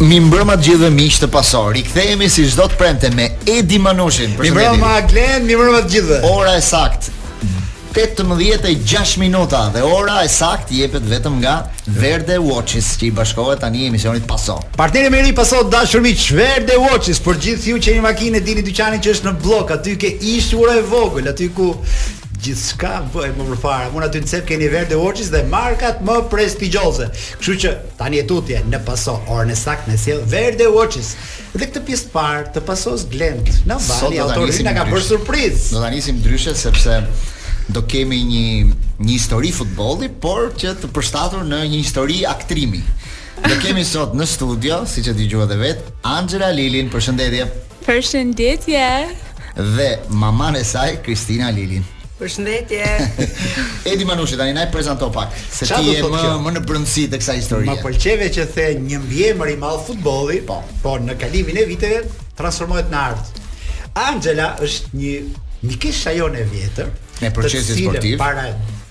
Mirëmbrëma të gjithëve miq të Paso. Rikthehemi si çdo të premte me Edi Manushin. Mirëmbrëma Glen, mirëmbrëma të gjithëve. Ora e saktë. 18:06 minuta dhe ora e saktë jepet vetëm nga Verde Watches që i bashkohet tani emisionit Paso. Partneri më i ri Paso dashur miq Verde Watches për gjithë ju që jeni në makinë e dini dyqanin që është në Bllok aty ke ish ura e vogël aty ku Gjithçka bëhej më përpara. Mu aty në cep keni Verde Watches dhe markat më prestigjioze. Kështu që tani e tutje në Paso orën e saktë na e sjell Verde Watches. Dhe këtë pjesë të parë të Pasos Glend. Na vani autori na ka bërë surprizë. Do ta nisim ndryshe sepse do kemi një një histori futbolli, por që të përshtatur në një histori aktrimi. Do kemi sot në studio, siç e dëgjuat edhe vetë, Angela Halilin, përshëndetje. Përshëndetje. Dhe mamanë e saj Kristina Halilin. Përshëndetje. Edi Manushi tani na e prezanto pak se ti je më më në brendësi të kësaj historie. Më pëlqeve që the një mbiemër i madh futbolli, po, po me kalimin e viteve transformohet në art. Angela është një mikesha jonë e vjetër në procesin sportiv para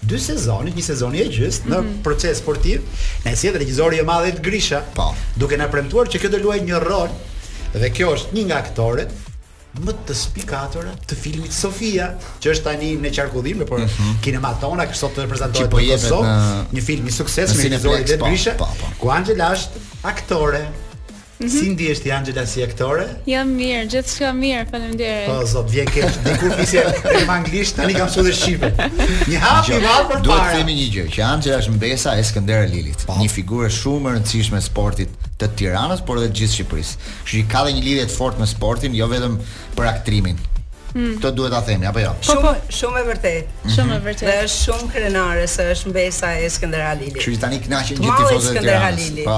dy sezonit, një sezoni e gjysmë në mm -hmm. proces sportiv, na sjell regjizori i madh Edi Grishaj, po, duke na premtuar që kjo do luajë një rol Dhe kjo është një nga aktoret më të spikatura të filmit Sofia, që është tani në qarkullim nëpër mm -hmm. kinematë tona, që sot të prezantohet po në Kosovë, në... një film i suksesshëm me regjizorin Edi Grishaj, po, po, po. ku Angela është aktore. Mm -hmm. Si ndihesh ti Angela si aktore? Jam mirë, gjithçka mirë, faleminderit. Po zot, vjen keq. Dikur flisje në anglisht, tani ka më shumë shqipe. Një hap i madh përpara. Duhet të themi një gjë, që Angela është mbesa e Skënder Halilit, po. Po. një figurë shumë e rëndësishme e sportit të Tiranës, por edhe të gjithë Shqipërisë. Kështu që ka dhe një lidhje të fortë me sportin, jo vetëm për aktrimin. Hmm. Këtë duhet ta themi apo jo? Po, shumë po. shumë e vërtetë. Mm -hmm. Shumë e vërtetë. Dhe është shumë krenare se është mbesa e Skënder Halilit. Kështu që tani kënaqen gjithë tifozët e Skënder Halilit. Po.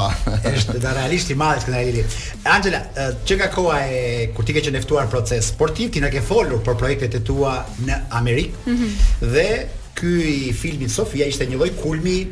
Është realisht i madh Skënder Halili. Angela, që nga koha kur ti ke qenë ftuar proces sportiv, ti na ke folur për projektet e tua në Amerikë. Mm -hmm. Dhe ky i filmit Sofia ishte një lloj kulmi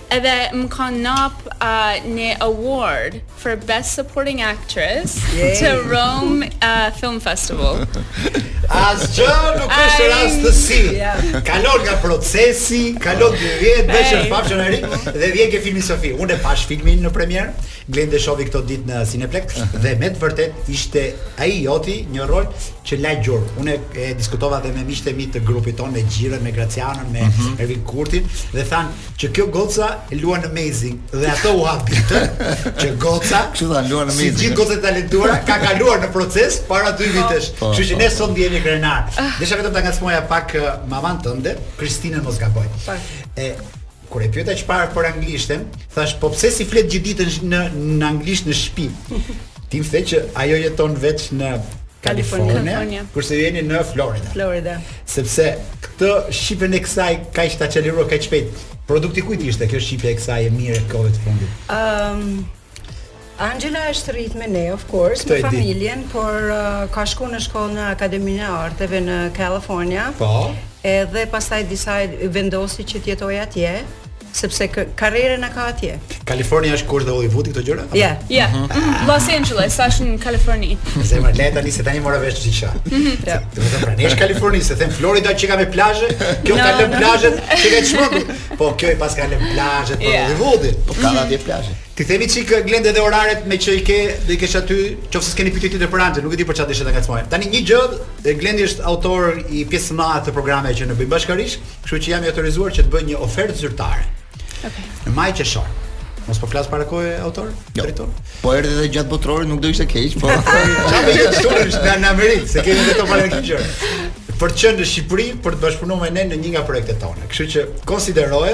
Edhe më kanë nap uh, një award for best supporting actress Yay. te Rome uh, Film Festival. Asgjë nuk është rastësi. Kalon nga procesi, kalon dy vjet, bësh hey. fafshën e ri dhe vjen ke filmi Sofi. Unë e pashë filmin në premierë, Glend do e shohi këto ditë në Cineplex dhe me të vërtetë ishte ai joti një rol që la gjurmë. Unë e diskutova dhe me miqtë e mi të grupit tonë me Gjirën, me Gracianën, me mm -hmm. Ervin Kurtin dhe thanë që kjo goca luan amazing dhe ato u habitën që goca kështu tha luan amazing si gjithë gocat e talentuara ka kaluar një proces para dy vitesh po, kështu që po, ne po. sot ndjehemi krenarë ah. desha vetëm ta ngacmoja pak eh, maman tënde Kristinën mos gaboj e kur e pyeta çfarë për anglishten thash po pse si flet gjithë ditën në në anglisht në shtëpi Ti më the që ajo jeton vetë në Kalifornia, kurse jeni në Florida. Florida. Sepse këtë shqipen e kësaj kaq të çliruar kaq shpejt. Produkt i kujt ishte kjo shqipja e kësaj e mirë e kohëve të fundit? Um, Angela është rritë me ne, of course, me familjen, por uh, ka shku në shkollë në Akademinë e Arteve në California. Po. Edhe pastaj disi vendosi që të jetojë atje. sepse karrierën e ka atje. Kalifornia është ku rri dhe Hollywoodi këto gjëra? Ja, ja. Mhm. Mhm. Los Angeles, sa është në Kaliforni. Se më le tani se tani mora vesh diçka. Mhm. Ja. Do të thonë në Kaliforni, se them Florida që ka me plazhe, kjo ka lënë plazhet, që ka çmendur. Po kjo i paska lënë plazhet për Hollywoodi. Po ka atje plazhe. T'i themi çik Glendit dhe oraret meqë i ke, do i kesh aty, nëse s'keni pyetje tjetër për Anxhin, nuk e di për çfarë deshe ta ngacmoj. Tani një gjë, Glendi është autor i pjesës të madhe të programeve që ne bëjmë bashkërisht, Kështu që jam i autorizuar që të bëj një ofertë zyrtare. Okej. Okay. Në maj qershor. Mos po flas para kohe autor, jo. drejtor. Po erdhi edhe gjatë botërorit, nuk do ishte keq, po. Çfarë do jetë kështu në në Amerikë, se kemi këto para këtu. Për të qenë në Shqipëri, për të bashkëpunuar me ne në një nga projektet tona. Kështu që konsideroje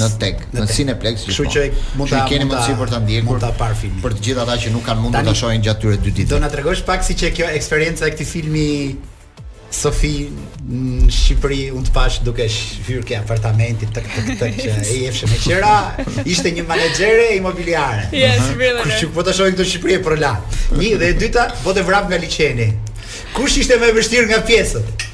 në tek, në Cineplex gjithmonë. Kështu që mund ta keni mundësi për ta ndjekur, mund ta, parë filmin. Për të gjithë ata që nuk kanë mundur ta shohin gjatë këtyre dy ditëve. Do na tregosh pak si qe kjo eksperienca e këtij filmi Sofi në Shqipëri unë të pashë duke hyrë ke apartamenti të këtë të këtë që e jepshe me qera ishe një menaxhere imobiliare yes, really kërë që po të shohin këtë Shqipëri e për la një dhe e dyta po të vrap nga liqeni kush ishte më e vështirë nga pjesët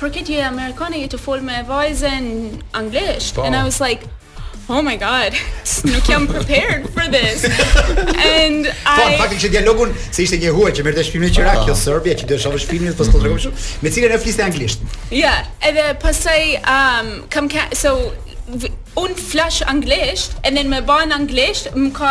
Për këtë je amerikane je te fol me vajzën anglisht po. and i was like Oh my god. Nuk jam prepared for this. And po, I Po, fakti që dialogun se ishte një e huaj që merrte shpinë me qira, kjo ah. serbja që do të shohësh filmin pa s'po tregom shumë, me cilën e fliste anglisht. Yeah, edhe pastaj um kam ka, so unë flas anglisht and then me ban anglisht më ka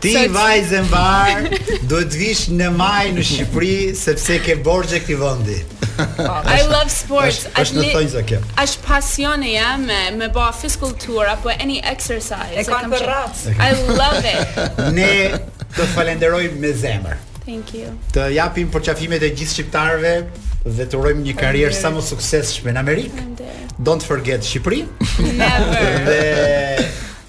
Ti vajzë e mbarë, duhet të vish në maj në Shqipëri sepse ke borxhe këtij vendi. I love sports. Është në thonjë kjo. Është pasioni jem me me bo fiskulturë apo any exercise. E kam për racë. I love it. Ne të falenderojmë me zemër. Thank you. Të japim përqafimet e gjithë shqiptarëve dhe të urojmë një karrierë sa më të suksesshme në Amerikë. Don't forget Shqipëri. Never.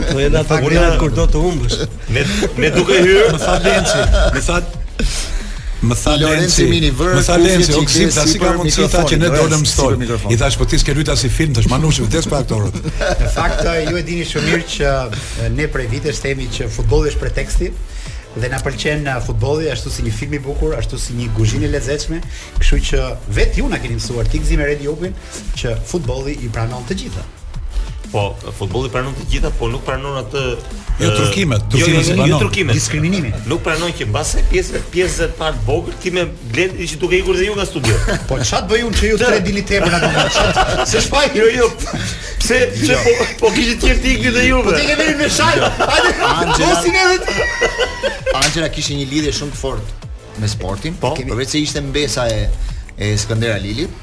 Po edhe ata kur janë kur do të humbësh. Ne ne duke hyrë, më tha Lenci, më tha Më tha Lorenci Mini vër. Më tha Lenci, o ksi tash ka mundësi ta që ne dolëm stol. I thash po ti s'ke luajtur si film, tash manush vetes për aktorët. Në fakt ju e dini shumë mirë që ne prej vitesh themi që futbolli është preteksti dhe na pëlqen uh, futbolli ashtu si një film i bukur, ashtu si një guzhinë e lezetshme, kështu që vetë ju na keni mësuar ti, Gëzim e Redi Jupi që futbolli i pranon të gjitha. Po, futbolli pranon të gjitha, por nuk pranon atë Jo trukimet, jo, trukimet jo, s'i pranon. Jo trukimet. Diskriminimi. Nuk pranon që mbase pjesë pjesë të parë vogël ti me glen që duke ikur dhe ju nga studio. Po ça t'bëj unë që ju tre dini tepër na bëni çat. Se shpaj jo jo. Pse çe jo. po po kishte tjerë t'ikni dhe ju. Po ti ke vënë në shal. Hajde. Angela. Po Angela kishte një lidhje shumë të fortë me sportin. Po, përveç se ishte mbesa e e Skënder Halilit.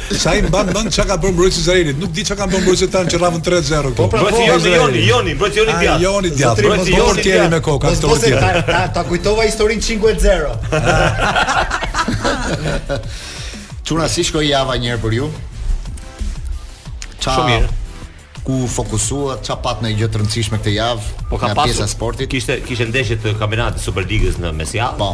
S'e mban mend çka ka bërë mbrojtësi i Izraelit? Nuk di çka kanë bërë mbrojtësit tanë që i rrahën 3-0 këtu. Po pra, po, Joni, Joni, Joni, mbrojtësi Joni Diaz. Ai Joni Diaz, mbrojtësi Joni Diaz me kokë, ka këto tjetër. Ta kujtova historinë 5-0. Çuna si shkoi java një herë për ju? Shumë mirë ku u fokusuat ça patë ndonjë gjë të rëndësishme këtë javë po ka nga pjesa e sportit kishte kishte ndeshje të kampionatit Superligës në mesjavë po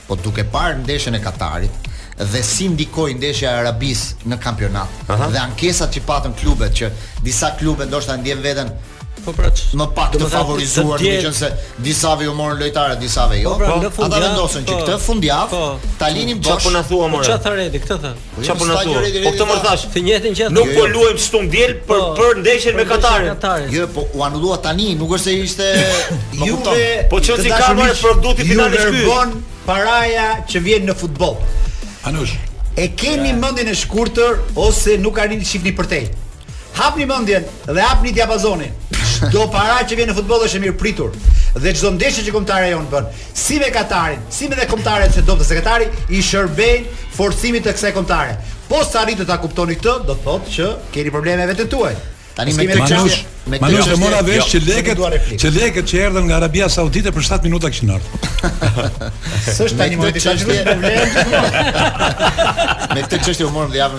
Po duke parë ndeshjen e Katarit dhe si ndikoi ndeshja e Arabisë në kampionat Aha. dhe ankesat që patën klubet që disa klube ndoshta e ndjenë veten Po pra, më pak të favorizuar, duke qenë se disave iu morën lojtarët, disave jo. Po pra, ata vendosën që po. këtë fundjavë po. ta linin bosh. Çfarë po na thua më? Po çfarë tha Redi, këtë thë. Po çfarë po na thua? Po këtë po thashë. Të njëjtën gjë. Nuk po luajmë shtunë e diel për po, për ndeshjen me Katarin. Jo, po u anullua tani, nuk është se ishte Juve. Po çon si ka marrë produkti final të shkruar. Bon paraja që vjen në futboll. Manush. E keni mendjen e shkurtër ose nuk arrini të shihni përtej. Hapni mendjen dhe hapni diapazonin. Çdo para që vjen në futboll është e mirëpritur dhe çdo ndeshje që kombëtarja jonë bën, si me Katarin, si me edhe kombëtare më të dobëta se Katari i shërbejnë forcimit të kësaj kombëtare. Po s'arritët ta kuptoni këtë, do të thotë që keni probleme me veten tuaj. Tani me Manush, me Manush e mora vesh jo, që lekët, që lekët që erdhën nga Arabia Saudite për 7 minuta kishin ardhur. S'është tani më te çështja. Me këtë çështje u morëm javën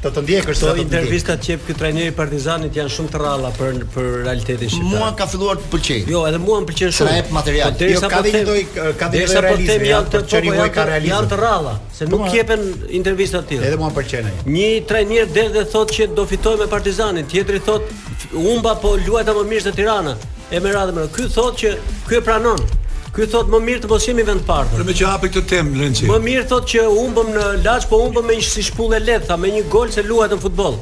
Të të ndjekësh këto intervistat që jep ky trajneri i Partizanit janë shumë të rralla për për realitetin shqiptar. Mua ka filluar të më pëlqejë. Jo, edhe mua më pëlqen shumë. Sa jep material. Po jo, ka dhe një lloj, ka dhe një lloj realizmi. Janë të sinqerta po, ka realizëm. Janë të rralla, se nuk jepen intervista të tilla. Edhe mua më pëlqen ai. Një trajner del dhe thotë që do fitoj me Partizanin, tjetri thotë humba po luajta më mirë se Tirana. E me radhë më. Ky thotë që ky e pranon. Ky thotë më mirë të mos jemi vend parë. Po meqë hapi këtë temë Rençi. Më mirë thotë që humbëm në Laç, po humbëm me një si shpullë lehtë, tha me një gol se luajtëm futboll.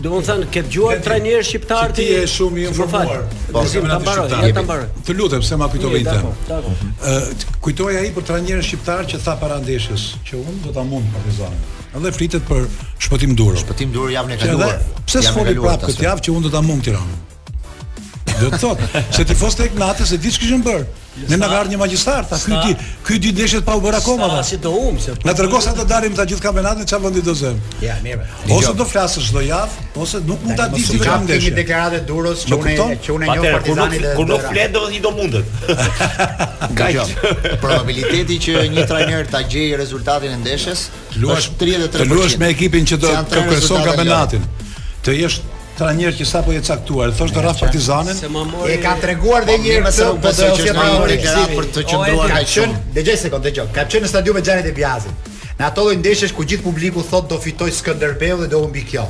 Do të thënë ke dëgjuar trajner shqiptar ti je shumë i informuar. Po si ta mbaroj, ja ta mbaroj. Të lutem se ma kujtove një temë. E kujtoi ai për trajnerin shqiptar që tha para ndeshjes që unë do ta mund Partizanin. Edhe flitet për Shpëtim Duro. Shpëtim Duro javën e kaluar. Pse s'foli prapë këtë javë që unë do ta mund Tiranën? Do të thotë, se ti fole atë natë se diç kishin bër. Ne na erdh një magjistar, tha ky di, ky di ndeshjet pa u bër akoma. Sa si do um se. Na tregon sa do dalim të gjithë kampionatin çfarë vendi do zëm. Ja, mirë. Ose do flasësh çdo javë, ose nuk mund ta dish vetëm një ndeshje. Kemi deklaratën e Duros që unë që unë njoh Partizanin dhe kur nuk flet do të do mundet. Gajë. Probabiliteti që një trajner ta gjejë rezultatin e ndeshjes Të luash 33%. Të luash me ekipin që kryeson kampionatin. Të jesh trajner që sapo je caktuar, e thosh do rraf Partizanin. E ka treguar edhe një herë se po do të jetë një deklaratë për të qendruar ai qen. Dëgjoj sekond, dëgjoj. Ka qenë në stadium me Xhani De Biazin. Në ato lloj ndeshjesh ku gjithë publiku thotë do fitoj Skënderbeu dhe do humbë kjo.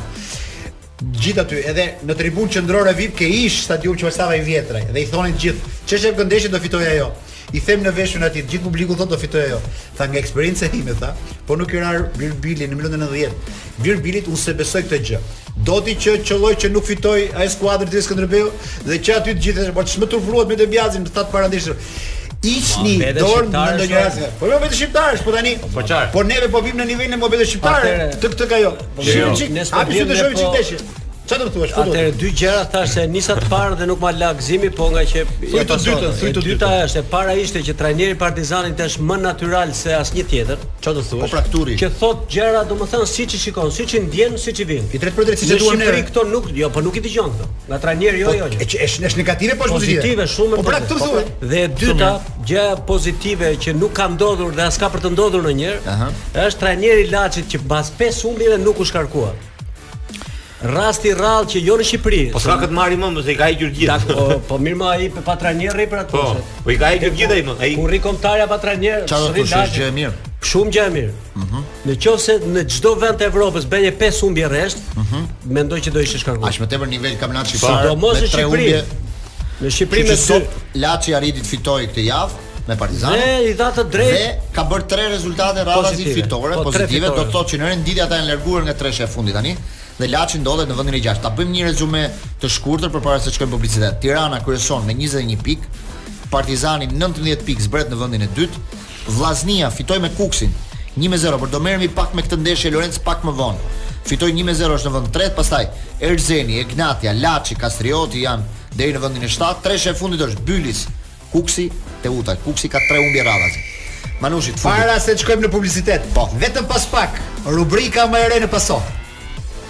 Të gjithë aty, edhe në tribunë qendrore vip ke ish stadiumi Qemal Stafa i vjetër dhe i thonin të gjithë, ç'është kjo ndeshje do fitojë ajo. I them në vesh unë atij, të gjithë publiku thotë do fitojë ajo. Tha nga eksperienca ime tha, po nuk i ra bilbili në minutën 90. Bilbilit unë s'e besoj këtë gjë. Do ti që qëlloi që nuk fitoi ajo skuadër, Skënderbeu dhe që aty të gjithë po ç'më turpëruat me De Biazin, më thatë para ndeshjes. Hiqni dorë në ndonjë rast. Po jo vetë shqiptarësh, po tani. Po çfarë? Po neve po vim në nivelin e modelit shqiptar. Këtë këtë ka jo. Po jo, jo. ne s'po dimë të shohim çik tash. Çfarë do të thuash? Ato dy gjëra thash se nisa të parën dhe nuk ma la Gëzimi, po nga që ja të dytën, thuaj të dyta është e para ishte që trajneri i Partizanit është më natyral se asnjë tjetër. Çfarë do të thuash? Po pra këtu Që thot gjëra, domethënë siç i shikon, siç i ndjen, siç i vjen. I drejtpërdrejtë siç e duam ne. Këto nuk, jo, po nuk i dëgjon këto. Nga trajneri jo, po, jo. Është negative po është pozitive. Pozitive shumë. Po pra këtë thuaj. Dhe e dyta, Gjëja pozitive që nuk ka ndodhur dhe as ka për të ndodhur ndonjëherë, uh -huh. është trajneri i Laçit që pas 5 humbjeve nuk u shkarkua. Rast i rrallë që jo në Shqipëri. Po sa këtë marrim më, mos e ka ikur gjithë. Tak, po, po mirë më ai pa trajner rri për atë. Po, po i ka ikur gjithë ai më. Ai kur rri kombëtarja pa trajner, çfarë do të thotë që është mirë. Shumë gjë e mirë. Mhm. Në qoftë se në çdo vend të Evropës bënte 5 humbje rresht, mm -hmm. mendoj që do ishte shkarkuar. Aq më tepër nivel kampionat shqiptar. Sidomos në Shqipëri. Në Shqipëri me sot Laçi arriti të fitojë këtë javë me Partizanin e i dha të drejtë. Dhe ka bërë tre rezultate radhazi fitore po, pozitive, do të thotë që në renditje ata janë larguar nga treshja e fundit tani dhe Laçi ndodhet në vendin e 6. Ta bëjmë një rezume të shkurtër përpara se të shkojmë në publicitet. Tirana kryeson me 21 pikë, Partizani 19 pikë zbret në vendin e dytë, Vllaznia fitoi me Kukësin, një me zero, po do merremi pak me këtë ndeshje Lorenc pak më vonë. Fitoi një me zero është në vend të tretë, pastaj Erzeni, Egnatia, Laçi, Kastrioti janë deri në vendin e shtatë, treshja e fundit është Bylis, Kukësi, Teuta. Kukësi ka tre humbje radhazi. Manushi, të fundit. Para se të shkojmë në publicitet, po. vetëm pas pak, rubrika më e re në Paso.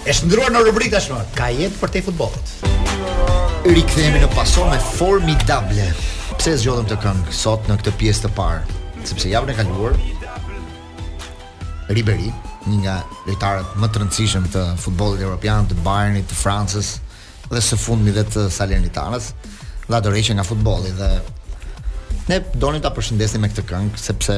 E shndërruar në rubrikë tashmë. Ka jetë përtej futbollit. Rikthehemi në paso me formidable. Pse zgjodhëm këtë këngë sot në këtë pjesë të parë? Sepse javën e kaluar Ribery, një nga lojtarët më të rëndësishëm të futbollit evropian, të Bayernit, të Francës dhe së fundmi dhe të Salernitanës, dha dorëheqje nga futbolli dhe ne donim ta përshëndesim me këtë këngë sepse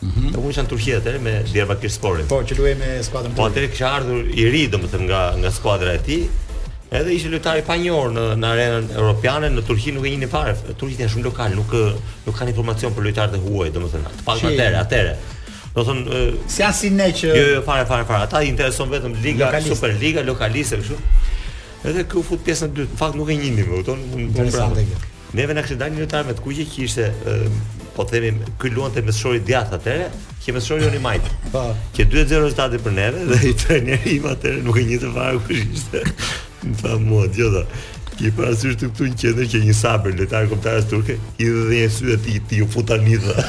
Mhm. Unë isha në Turqi atëherë me Diyarbakirsporin. Po, që luaje me skuadrën Po atëherë kisha ardhur i ri, domethënë nga nga skuadra e tij. Edhe ishte lojtar i panjohur në në arenën europiane, në Turqi nuk e njihnin fare. Turqit janë shumë lokalë, nuk nuk kanë informacion për lojtarët e huaj, domethënë, të paktën atëherë, atëherë. Do thon si janë si ne që jo, jo, fare fare fare. Ata i intereson vetëm liga, lokalist. super liga, lokaliste kështu. Edhe ky u fut pjesën e dytë. Në fakt nuk e njihnin, më thon. Interesante kjo. Neve na kishin dalë një lojtar me të kuqe që ishte, po themi, ky luante mesfushor i djathtë atëre, qe mesfushori jonë i majtë. Po. Qe 2-0 rezultati për neve dhe trajneri im atëre nuk e njihte fare kush ishte. Më tha mua gjitha. Ki parasysh ti këtu në qendër qe një Sabri lojtar i kombëtares turke, i dhe dhe një sy e ti ti u futa nidha.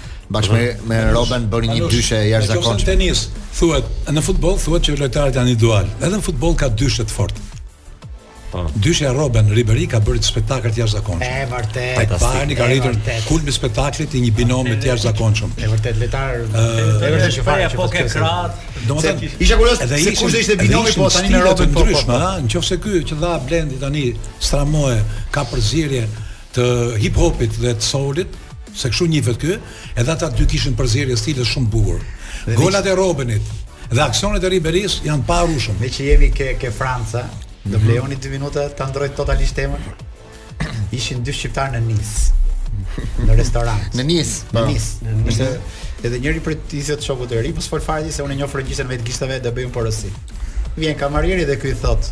Bashkë me me Roben bëri një dyshe jashtëzakonshme. Në tenis thuhet, në futboll thuhet që lojtarët janë individualë. Edhe në futboll ka dyshe të forta. Po. Dyshja Roben Ribery ka bërë spektakël të jashtëzakonshëm. E vërtet. Ai Bayern ka arritur kulmi i spektaklit i një binomi të jashtëzakonshëm. E vërtet lojtar. E vërtet çfarë, po ke krahët. Domethënë isha kurioz se kush ishte binomi po tani me Roben po. Qoftë se ky që dha Blendi tani Stromae ka përzierje të hip hopit dhe të soulit, se kështu njihet ky, edhe ata dy kishin përzierje stile shumë bukur. Golat e Robenit dhe aksionet e Riberis janë të paharrueshëm. Meqë jemi ke ke Franca, do më lejoni 2 minuta ta ndroj totalisht temën. Ishin dy shqiptarë në Nis. Në restorant. Në Nis. Në po. Nis. Në Nis. Edhe njëri prej tyre i thotë shokut të vet, mos fol fare se unë e njoh frëngjishtën në majë të gishtave dhe bëjmë porosi. Vjen kamarieri dhe ky i thotë,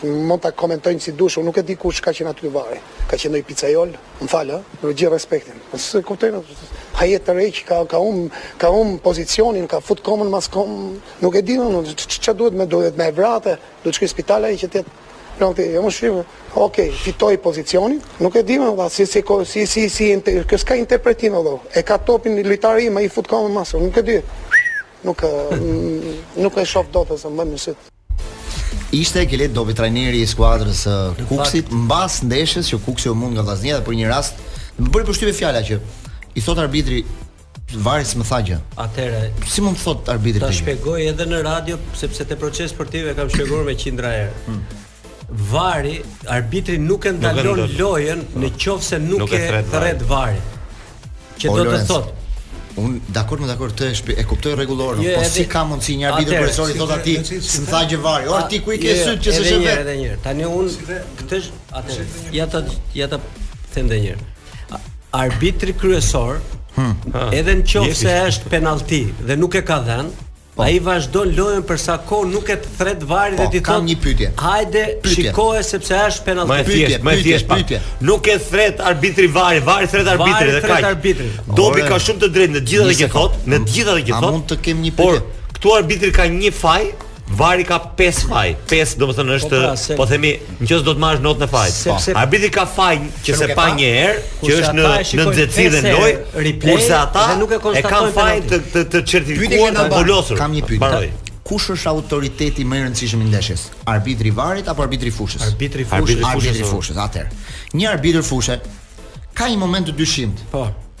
Mund ta komentojnë si duan, unë nuk e di kush ka qenë aty në VAR. Ka qenë ndonjë picajol? Më fal, ë, me gjithë respektin. Po s'e kuptoj, a je te VAR-i që ka ka humb ka humb pozicionin, ka fut komën mas komës, nuk e di unë ç'a duhet me duhet me e vra, duhet të shkojë në spital ai që të jetë Nuk ti, jo më shqimë, ok, fitoj pozicionin, nuk e di më dha, si, si, si, si, si, si kjo s'ka interpretim, edhe, e ka topin një lojtari im, ai fut komën mas, nuk e di, nuk, nuk e shof dot, e se më në sytë. Ishte Gledi Dobi trajneri i skuadrës së Kukësit mbas ndeshjes që Kukësi u mund nga Vllaznia dhe për një rast më bëri përshtypje fjala që i thot arbitri Vari s'më tha gjë. Atëherë, si mund të thot arbitri? Ta shpjegoj edhe në radio sepse te proces sportiv e kam shpjeguar me qindra herë. Hmm. Vari, arbitri nuk e ndalon lojën në qoftë se nuk, nuk e thret vari. Që do të thotë Un dakord, më dakord, e kuptoj rregulloren, jo, po edhe, si ka mundsi një arbitër kryesor i thot atij, s'm tha gjë vari. Or ti ku i ke jo, syt që s'e shef vetë. Edhe një herë, tani un këtë atë ja ta ja ta them edhe një herë. Arbitri kryesor, hmm. edhe në qoftë se është penalti dhe nuk e ka dhënë, Ai vazhdon lojën për sa kohë nuk e thret vari dhe t'i thotë. Po, kam një pyetje. Hajde, shikoje sepse është penallti. Më thjesht, më thjesht pak. Nuk e thret arbitri vari, vari thret arbitrin dhe kaq. Arbitri. Dobi ka shumë të drejtë në të gjitha ato që thotë, në të gjitha ato që thotë. A mund të kem një pyetje? Por këtu arbitri ka një faj, vari ka pesë faje. Pesë, domethënë është, po, pra, po themi Në qoftë se do të marrësh notën e fajit. Sepse arbitri ka faj që s'e pa një herë, që është në në nxehtësi dhe në lojë, kurse ata nuk e konstatojnë. E kanë faj të të të certifikuar të vulosur. Kam një pyetje. Mbaroj. Kush është autoriteti më i rëndësishëm i ndeshjes? Arbitri i varit apo arbitri i fushës? Arbitri i fushës. Arbitri i fushës. Atëherë, një arbitër fushe ka një moment të dyshimtë. Po.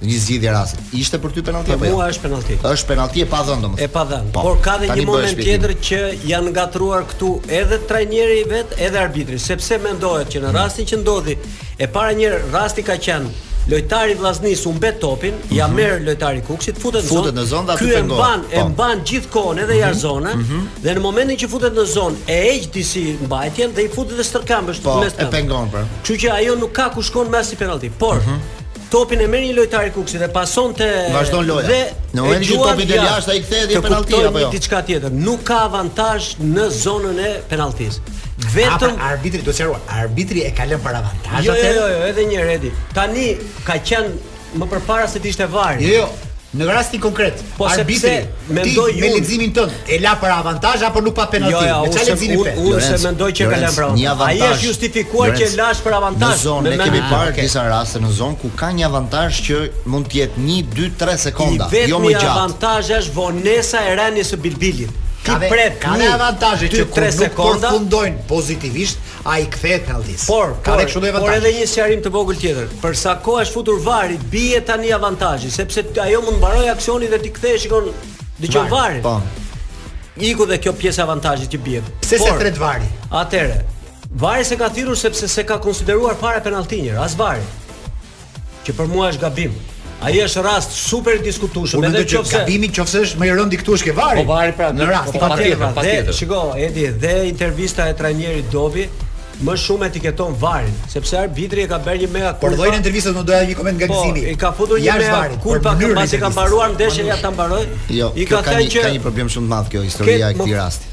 Në një zgjidhje rasti. Ishte për ty penallti apo jo? Mua është penallti. Është penallti e pa dhënë domosdo. E pa dhënë. Po, Por ka edhe një moment tjetër që janë ngatruar këtu edhe trajneri i vet, edhe arbitri, sepse mendohet që në hmm. rastin që ndodhi, e para njërit rast ka qenë lojtari Vllaznis humbet topin, mm -hmm. ja mhm. merr lojtari Kuksit, futet në zonë. Futet në zonë dhe aty pengon. Ky e mban, e po. mban gjithë kohën edhe jashtë mhm. zonës mm -hmm. dhe në momentin që futet në zonë e heq disi mbajtjen dhe i futet me stërkambësh po, mes. Po, e pengon pra. Kështu që ajo nuk ka ku shkon më, është penalti. Por mm -hmm. Topin e merr një lojtar i Kukësit dhe pason te Vazhdon loja. Dhe në momentin që topi del jashtë ai kthehet te penallti apo jo? Diçka tjetër. Nuk ka avantazh në zonën e penalltisë. Vetëm pra, arbitri do të sqaroj. Arbitri e ka lënë për avantazh jo, jo, atë. Jo, jo, jo, edhe një herë, Redi. Tani ka qenë më përpara se të ishte vari. Jo, jo. Në rastin konkret, Po se pse, mendoj me leximin tënd e la për avantazh apo nuk pa penalti. Jo, jo, me çfarë leximi pe? Unë s'e mendoj që ka lënë për avantazh. Ai është justifikuar që e lash për avantazh. Ne kemi parë disa raste në zonë ku ka një avantazh që mund të jetë 1, 2, 3 sekonda, jo më gjatë. Vetë avantazhi është vonesa e rënies së bilbilit. Ti pret ka një avantazh dhe kur nuk përfundojnë pozitivisht, Ai kthehet penaltisë. Por, ka por, dhe kështu me avantazh. Por edhe një sqarim të vogël tjetër. Për sa kohë është futur vari, bie tani avantazhi, sepse ajo mund të mbaroj aksioni dhe ti kthehesh shikon dëgjon varin. Po. Iku dhe kjo pjesa e avantazhit që bie. Pse s'e thret vari? Atëre. Vari s'e ka thirrur sepse s'e ka konsideruar fare penalltin, as vari. Që për mua është gabim. Ai është rast super i diskutueshëm, edhe nëse qoftë gabimi, nëse është më i rëndi këtu është te vari. Po vari pra, në rast po, patjetër, patjetër. Shiko, Edi, dhe intervista e trajnerit Dobi më shumë etiketon varin, sepse arbitri e ka bërë një mea kulpa. Por dëgjojmë intervistën do doja një koment nga po, Gzimi. Po, i ka futur një mea kulpa për pasi ka mbaruar ndeshjen ja ta mbaroj. Jo, I ka thënë që ka një problem shumë të madh kjo historia e këtij rasti.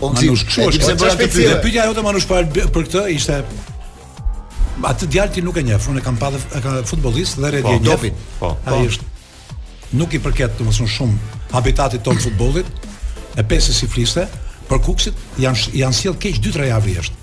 O Gzim, Manush, kështu është. Pse bëra këtë Dhe pyetja jote Manush për për këtë ishte atë djalë ti nuk e njeh, unë kam pas e ka futbollist dhe Redi po, e njeh. Po, ai po. është nuk i përket domosdoshmë shumë habitatit tonë të futbollit. E pe se si fliste, për Kukësin janë janë sjell keq 2-3 javë jashtë.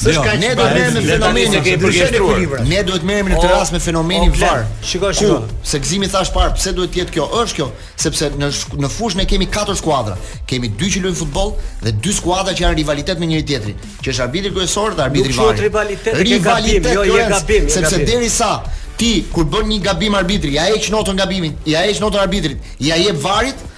Se jo, ne do të merremi me fenomenin e kemi përgjithësuar. Ne duhet të merremi në këtë rast me fenomenin VAR. Shiko, shiko. Se Gëzimi tha më parë, pse duhet të jetë kjo? Është kjo, sepse në në fushë ne kemi katër skuadra. Kemi dy që luajnë futboll dhe dy skuadra që janë rivalitet me njëri-tjetrin, që është arbitri kryesor dhe arbitri VAR. Nuk rivalitet, rivalitet, jo, jo gabim, jo sepse derisa ti kur bën një gabim arbitri, ia heq notën gabimin, ia heq notën arbitrit, ia jep VAR-it,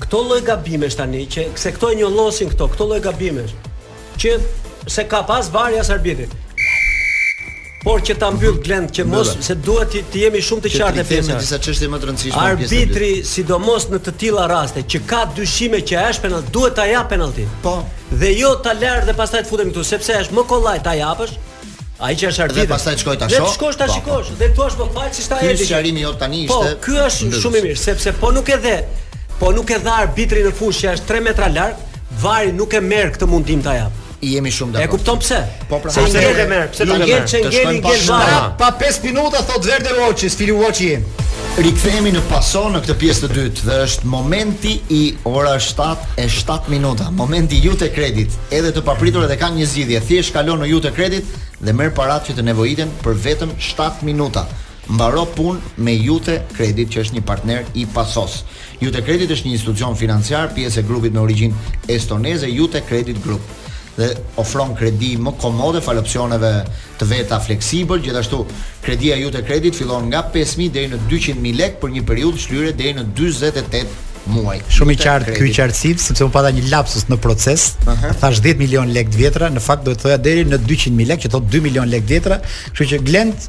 Këto lloj gabimesh tani që se këto e njollosin këto, këto lloj gabimesh që s'e ka pas VAR-i as arbitri. Por që ta mbyll Glend që mos Mbylle. se duhet të, të jemi shumë të Që qartë të në rikthehemi pjesa. në disa çështje më të rëndësishme në pjesën e dytë. Arbitri, sidomos në të tilla raste që ka dyshime që është penallti, duhet ta japë penallti. Po. Dhe jo ta lërë dhe pastaj të futemi këtu, sepse është më kollaj ta japësh, Ai që është arbitri. Dhe pastaj shkoj ta shoh. Dhe shkosh ta po, po. shikosh dhe thua më fal si ta heqësh. Ky sqarimi jot tani po, ishte. Po, ky është shumë i mirë sepse po nuk e dhe. Po nuk e dha arbitri në fushë që është 3 metra larg, vari nuk e merr këtë mundim ta japë. I jemi shumë dakord. E kupton pse? Po pra, se i ngel, pse nuk e merr? Çengeli ngel vari. Pas 5 minuta thotë Verde Watches, Fili Watch i jemi. Rikthehemi në Paso në këtë pjesë të dytë dhe është momenti i ora 7 e 7 minuta. Momenti i Iute Kredit, edhe të papriturat kanë një zgjidhje. Thjesht kalo në Iute Kredit dhe merr paratë që të nevojiten për vetëm 7 minuta. Mbaro punë me Iute Kredit që është një partner i Pasos. Iute Kredit është një institucion financiar, pjesë e grupit me origjinë estoneze Iute Kredit Group. dhe ofron kredi më komode falë opsioneve të veta fleksibël, gjithashtu kredia e Iute Kredit fillon nga 5000 deri në 200000 lekë për një periudhë shlyerje deri në 48 muaj. Shumë i qartë ky qartësim, sepse unë pata një lapsus në proces. Uh -huh. Thashë 10 milion lekë të vjetra, në fakt do të thoja deri në 200000 lekë, që thotë 2 milion lekë të vjetra, kështu që Glend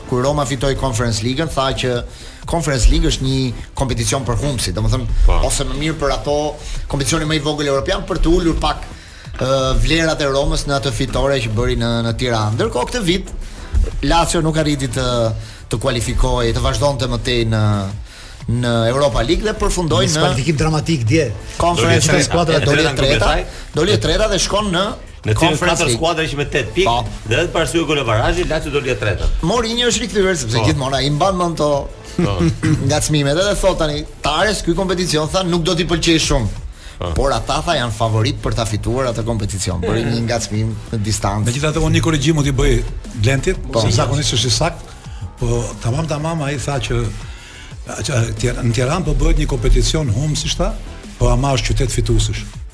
kur Roma fitoi Conference League-ën, tha që Conference League është një kompeticion për humbësit, domethënë po. ose më mirë për ato kompeticioni më i vogël europian për të ulur pak uh, vlerat e Romës në atë fitore që bëri në në Tiranë. Ndërkohë këtë vit Lazio nuk arriti të të kualifikohej, të vazhdonte më tej në në Europa League dhe përfundoi në kualifikim dramatik dje. Conference League doli e treta, doli e treta dhe shkon në Në cilën katër skuadra që me 8 pikë po. dhe edhe para syve golavarazh, Lazio doli e treta. Mourinho është rikthyer sepse po. gjithmonë ai mban mend to po. ngacmimet edhe thot tani Tares ky kompeticion tha nuk do t'i pëlqej shumë. Po. Por ata tha janë favorit për ta fituar atë kompeticion. Bëri një ngacmim në distancë. Megjithatë unë një korrigjim mund t'i bëj Glentit, po. se zakonisht është i saktë. Po tamam tamam ai tha që në Tiranë po bëhet një kompeticion humbësish tha, po ama është qytet fituesish.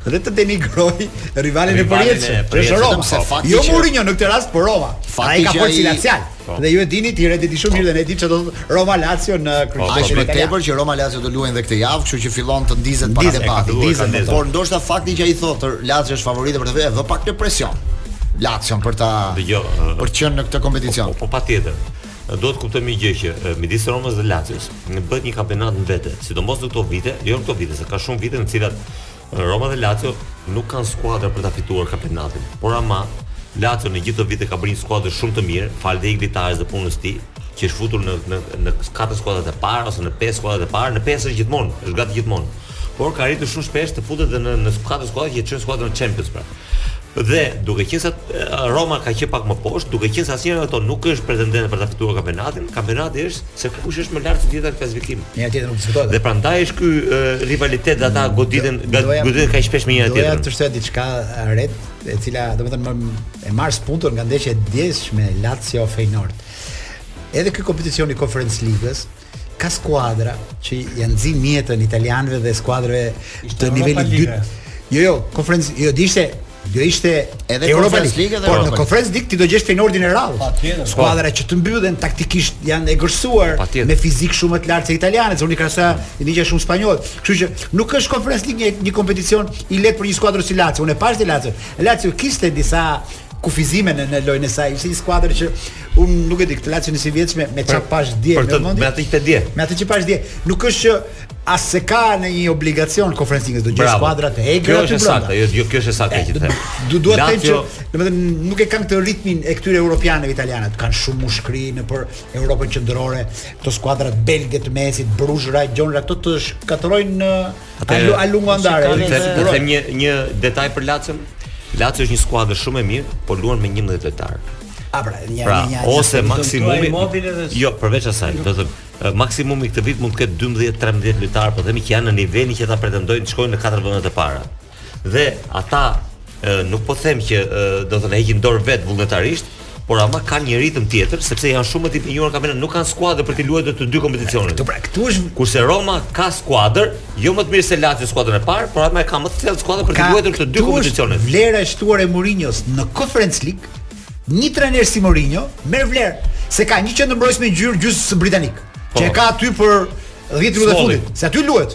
dhe të denigrojë rivalin e përjetshëm. Është Roma. Po, jo Mourinho në këtë rast, por Roma. Ai ka fol si Lazial. Po. Dhe ju e dini ti Redi di shumë mirë dhe ne di çdo Roma Lazio në kryqëzim. Aq më tepër që Roma Lazio do luajnë edhe këtë javë, kështu që fillon të ndizet pak e pak. Ndizet, por ndoshta fakti që ai thotë Lazio është favorite për të vënë pak në presion. Lazio për ta dëgjoj për të qenë në këtë kompeticion. Po, po patjetër. Duhet të kuptojmë një gjë që midis Romës dhe Lacios bëhet një kampionat në vete, sidomos në këto vite, jo në këto vite, se ka shumë vite në të cilat Roma dhe Lazio nuk kanë skuadra për ta fituar kampionatin. Por ama Lazio në gjithë këto vite ka bërë një skuadër shumë të mirë, falë dhe Igli Tares dhe punës së tij, që është futur në në në katër skuadrat e parë ose në pesë skuadrat e parë, në pesë është gjithmonë, është gati gjithmonë. Por ka arritur shumë shpesh të futet dhe në në katër skuadra që çojnë skuadrën në Champions pra. Dhe, duke qenë se Roma ka qenë pak më poshtë, duke qenë se asnjëra nga këto nuk është pretendente për ta fituar kampionatin, kampionati është se kush është më lart se tjetra në klasifikim. Njëra tjetrën nuk diskutohet. Dhe prandaj është ky rivalitet dhe ata mm, goditen, goditen kaq shpesh me njëra tjetrën. Doja të shtoj diçka Red, e cila domethënë merr spunto nga ndeshja e djeshme Lazio Feyenoord. Edhe ky kompeticion i Conference Ligës, Ka skuadra që ia nxijnë jetën italianëve dhe skuadrave të nivelit dytë. Jo, jo, konferencë, jo, dje ishte do ishte edhe Europa League, por në Conference League ti do gjesh Feyenoordin e radhës. Skuadra që të mbyllen taktikisht janë të egërsuara me fizik shumë të lartë se italianët, unë krasa i ngjaj shumë spanjoll. Kështu që nuk është Conference League një, një kompeticion i lehtë për një skuadër si Lazio. Unë e pashë dje Lazio. Lazio kishte disa kufizime në në lojën e saj. Ishte një skuadër që unë nuk e di këtë Lacion e sivjetshme me çfarë pashë dje në mendje. Me atë që dje. Me atë që pashë dje. Nuk është që se ka në një obligacion Conference do gjejë skuadra të egra. Kjo është saktë, jo, jo kjo është saktë që them. Do duhet të them që domethënë nuk e kanë këtë ritmin e këtyre europianëve italianë, kanë shumë mushkëri nëpër Europën qendrore, këto skuadrat belge të mesit, Bruges, Rajon, ato të shkatërrojnë A lungo andare. Të them një një detaj për Lacion. Lacio është një skuadër shumë e mirë, por luan me 11 lojtarë. A pra, një pra, një një ose maksimumi. Jo, përveç asaj, do të them maksimumi këtë vit mund të ketë 12-13 lojtarë, po themi që janë në nivelin që ta pretendojnë të shkojnë në katër vendet e para. Dhe ata nuk po them që do të heqin dorë vetë vullnetarisht, por ama kanë një ritëm tjetër sepse janë shumë më të impenjuar në kampionat nuk kanë skuadër për të luajtur të dy kompeticionet. Këtu pra, këtu është kurse Roma ka skuadër, jo më të mirë se Lazio skuadrën e parë, por ama e ka më të thellë skuadër për të luajtur të dy kompeticionet. Vlera e shtuar e Mourinhos në Conference League, një trajner si Mourinho merr vlerë se ka një qendër mbrojtës me ngjyrë gjysmë britanik, që e po. ka aty për 10 minutat e fundit, se aty luhet.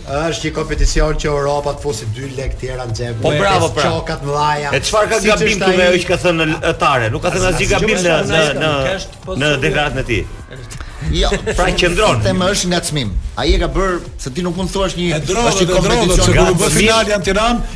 Është një kompeticion që Europa të fusi 2 lekë të tjera në xhep. Po bravo pra. Çokat e mëdha. E çfarë ka si gabim këtu me ajo që ka thënë në etare? Nuk ka thënë asgjë gabim në në në në deklaratën e tij. Jo, pra qendron. Te më është ngacmim. Ai e ka bërë se ti nuk mund të thuash një është një kompeticion që kur u bë finalja në Tiranë,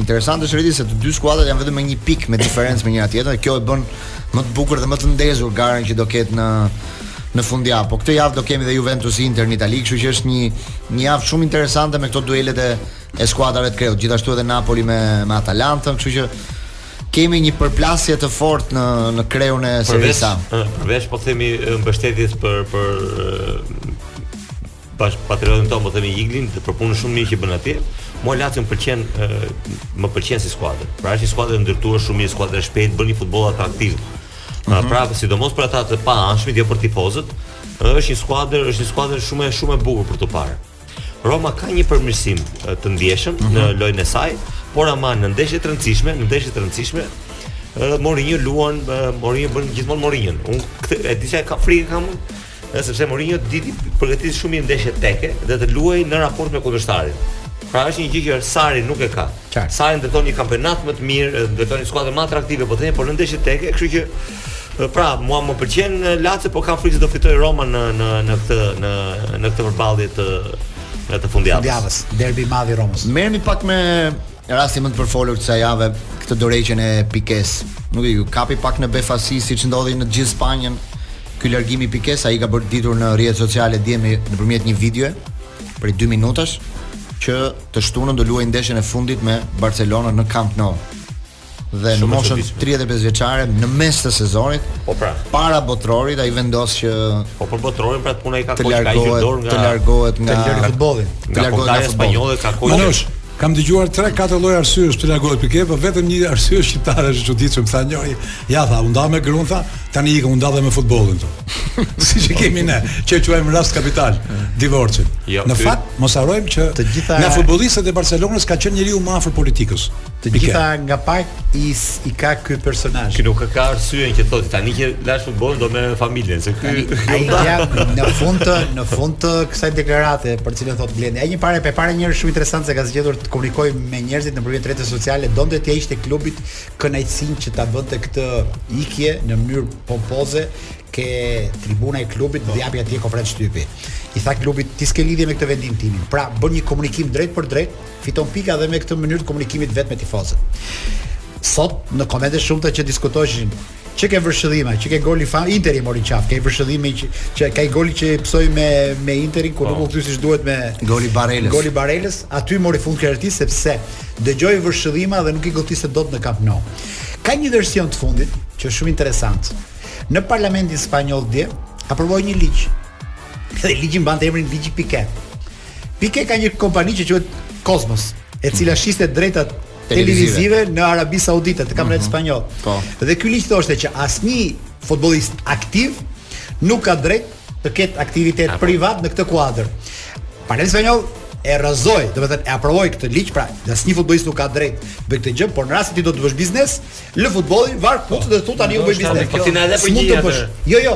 Interesi është rritur se të dy skuadrat janë vetëm me një pikë me diferencë me njëra tjetrën dhe kjo e bën më të bukur dhe më të ndezur garën që do ketë në në fundjavë. Po këtë javë do kemi dhe Juventus Inter në Itali, kështu që është një një javë shumë interesante me këto duelet e e skuadrave të kreut, gjithashtu edhe Napoli me me Atalantën, kështu që kemi një përplasje të fortë në në kreun e Serie A. Përveç po themi mbështetjes për për Bashkëpatriotin tonë, po themi Iglin, dhe për punën shumë të mirë që bën atje. Mua Lazio më pëlqen, më pëlqen si skuadër. Pra është një skuadër e ndërtuar shumë mirë, skuadër e shpejtë, bën një futboll atraktiv. Mm -hmm. Pra, sidomos për ata të paanshmit, jo për tifozët, është një skuadër, është një skuadër shumë shumë e bukur për të parë. Roma ka një përmirësim të ndjeshëm mm -hmm. në mhm. lojën e saj, por ama në ndeshje të rëndësishme, në ndeshje të rëndësishme, Mourinho luan, Mourinho bën gjithmonë Mourinho. Unë këtë e di se ka frikë kam Dhe sepse Mourinho di t'i përgatisë shumë mirë ndeshjet teke dhe t'i luajë në raport me kundërshtarin. Pra është një gjë që Sari nuk e ka. Qartë. Sari ndërton një kampionat më të mirë, e ndërton një skuadër më atraktive, po them, por në ndeshjet teke, kështu që e, pra mua më pëlqen e, Lazio, por kam frikë se do fitojë Roma në në në këtë në në këtë përballje të në të fundjavës. Javës, derbi i madh i Romës. Merrni pak me Rastin më të përfolur të kësaj jave, këtë dorëheqjen e Pikes. Nuk e di ju kapi pak në befasi siç ndodhi në gjithë Spanjën. Ky largimi i Pikes ai ka bërë ditur në rrjetet sociale dje me nëpërmjet një videoje prej 2 minutash që të shtunën do luajë ndeshjen e fundit me Barcelonën në Camp Nou. dhe në moshën 35 vjeçare në mes të sezonit. Po pra, para botërorit ai vendos që Po për botërorin pra puna i ka kohë ka hequr dorë nga të largohet nga të largohet futbolli. Të largohet nga spanjolle ka kohë. Manush, kam dëgjuar 3-4 lloj arsyesh pse largohet Pike, por vetëm një arsye shqiptare është e çuditshme, tha njëri. Ja tha, u nda me grun tha, tani ik u nda dhe me futbollin këtu. Siç e kemi ne, që quajmë rast kapital, divorcin. Jo, në fakt, mos harrojmë që të gjitha nga futbollistët e Barcelonës ka qenë njeriu më afër politikës. Të gjitha nga pak i i ka ky personazh. Ky nuk ka arsye që thotë tani që lash futbollin, do me familjen, se ky ai ja në fund të në fund të kësaj deklarate për cilën thotë Blendi. Ai një për së pari një shumë interesant se ka zgjedhur të komunikojë me njerëzit nëpërmjet rrjeteve sociale, donte t'ia hiqte klubit kënaqësinë që ta bënte këtë ikje në mënyrë pompoze ke tribuna e klubit dhe jepte atje konferencë shtypi. I tha klubit ti s'ke lidhje me këtë vendimin tim. Pra bën një komunikim drejtpërdrejt Fiton pikë dhe me këtë mënyrë të komunikimit vetë me tifozët. Sot në komente të shumta që diskutoheshin që ke vërshëllimat, që ke goli, pra Interi e mori qafë, ke vërshëllimat që, që ke ai goli që pësoi me, me Interin, ku nuk, po, u këthy siç duhet me... Goli i Barellës. Goli i Barellës, aty mori fund kërëti, sepse dëgjoi vërshëllima dhe nuk i gëlltiste dot në Camp Nou. Ka një version të fundit, që është shumë interesant. Në parlamentin spanjoll dje, u aprovua një ligj. Dhe ligji mbante emrin ligji Pike. Pike ka një kompani që quhet Cosmos, e cila mm. shiste të drejtat televizive në Arabi Saudite, të kampionatit mm -hmm. spanjoll. Po. Dhe ky ligj thoshte që asnjë futbollist aktiv nuk ka të drejtë të ketë aktivitet Po. privat në këtë kuadër. Parlamenti spanjoll e rrëzoi, domethënë e aprovoi këtë ligj, pra asnjë futbollist nuk ka të drejtë të bëjë këtë gjë, por në rast se ti do të bësh biznes, lë futbollin, var këpucët dhe thotë tani unë bëj biznes. Po ti na le për një. Jo, jo.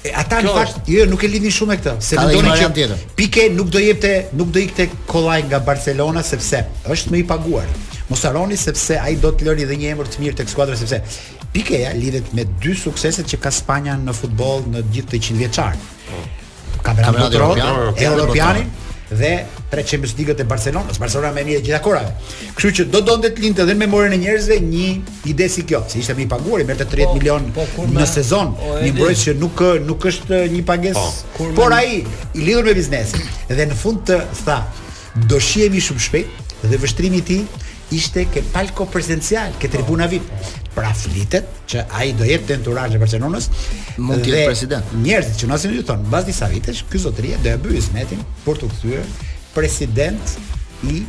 E ata në fakt, jo, jo, nuk e lidhin shumë me këtë, se mendonin që tjetër. Pike nuk do jepte, nuk do ikte kollaj nga Barcelona sepse është më i paguar. Mos harroni sepse ai do të lërë edhe një emër të mirë tek skuadra sepse Pikeja lidhet me dy sukseset që ka Spanja në futboll në gjithë këtë 100 vjeçar. Po. Kampionati Evropian, Evropiani dhe tre Champions League-at e Barcelonës, Barcelona më e mirë e gjitha kohërave. Kështu që do donte të linte edhe në memorien e njerëzve një Ide si kjo, se ishte më i paguar, i merrte 30 po, milion po, kur në sezon, o, një mbrojtës që nuk nuk është një pagesë. Po, kur por ai i lidhur me biznesin dhe në fund të tha, do shihemi shumë shpejt dhe vështrimi i tij ishte ke palko presidencial, ke tribuna VIP. Pra flitet që ai do jetë te entourazhi i Barcelonës, mund të jetë president. Njerëzit që njohin ju thonë, mbas disa vitesh ky zotëri do e bëjë çmosin për t'u kthyer president i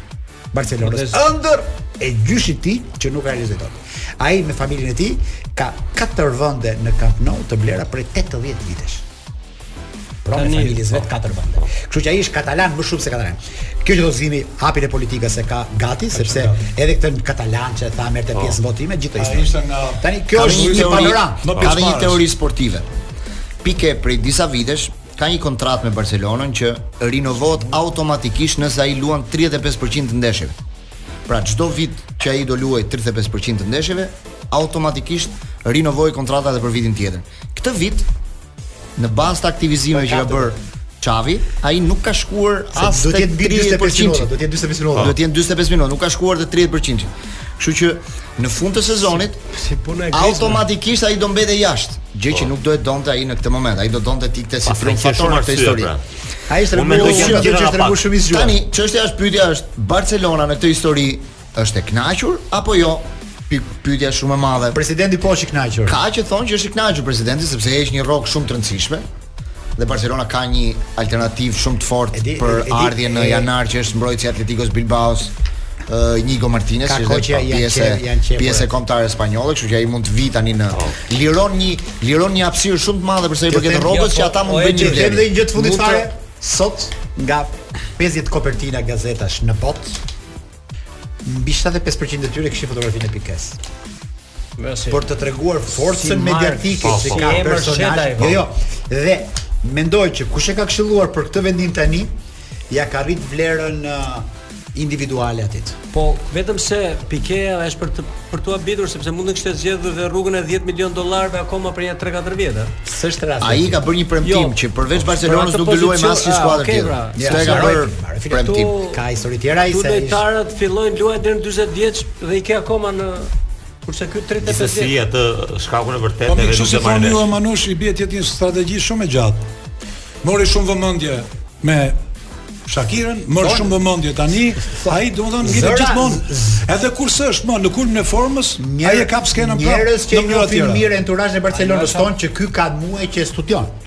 Barcelonës, ëndërr e gjyshit të tij që nuk realizoi dot. Ai me familjen e tij ka katër vende në Camp Nou të blera prej 80 vitesh. Pronë e familjes së vet po. katër vende. Kështu që ai është katalan më shumë se katalan. Kjo që do të thotë dhe hapin e politikës e ka gati sepse edhe këta katalanët që tha merrte po. pjesë në votime gjithë ishte. Ishte nga Tani kjo është një panoramë. Ka një teori sportive. Pike prej disa vitesh ka një kontratë me Barcelonën që rinovohet automatikisht nëse ai luan 35% të ndeshjeve. Pra çdo vit që ai do luajë 35% të ndeshjeve, automatikisht rinovohet kontrata edhe për vitin tjetër. Këtë vit në bazë të aktivizimeve që ka bërë Xavi, ai nuk ka shkuar as, duhet të jenë 45 minuta, do të jetë 45 minuta. Do të jetë 45 minuta, nuk ka shkuar as te 30% Kështu që në fund të sezonit Si puna e Griezmann. Automatikisht ai do mbetej jashtë, gjë që po. nuk do ta donte ai në këtë moment. Ai do donte të ikte si triumfator në këtë histori. Pra. Ai është rënë gjë që është rënë shumë i zgjuar. Tani, çështja është pyetja është Barcelona në këtë histori është e kënaqur apo jo? pyetja shumë e madhe. Presidenti po është i kënaqur. Ka që thonë që është i kënaqur presidenti sepse heq një rrogë shumë të rëndësishme. dhe Barcelona ka një alternativë shumë të fortë për e, ardhjen në janar që është mbrojtësi i Atletikos Bilbaos uh, Iñigo Martinez që është po, pjesë pjesë e kombëtares spanjolle, kështu që ai mund të vijë tani në oh. liron një liron një hapësirë shumë të madhe për sa i përket rrogës që po, ata mund të bëjnë një gjë. Edhe një gjë të fundit fare sot nga 50 kopertina gazetash në botë mbi 75% e tyre kishin fotografinë e Piques. për të treguar forcën si mediatike po, që po. ka personazhi. Po. Jo, jo. Dhe mendoj që kush e ka këshilluar për këtë vendim tani, ia ka rrit vlerën uh, individuale atij. Po, vetëm se Piqueja është për të për t'u habitur sepse mund të kishte zgjedhur dhe rrugën e 10 milionë dollarëve akoma për një 3-4 vjet. S'është rasti. Ai ka bërë një premtim jo, që përveç po, Barcelonës nuk do luajë me asnjë skuadër tjetër. Pra, ja, ka bërë premtim. Ka histori të tjera ai se. Lojtarët fillojnë luajnë deri në 40 vjeç Dhe i ke akoma në kurse ky 35 vjet. Gjithsesi atë shkakun e vërtetë po, edhe nuk e marrin. Po Manush i bie tjetër një strategji shumë e gjatë. Mori shumë vëmendje me Shakirën, më po. shumë vëmendje tani, ai domethënë ngjitet gjithë gjithmonë. Edhe kur s'është më në kulmin e formës, ai e kap skenën prapë. Njerëz që një film mirë entourazhin e Barcelonës thonë që ky ka muaj që studion.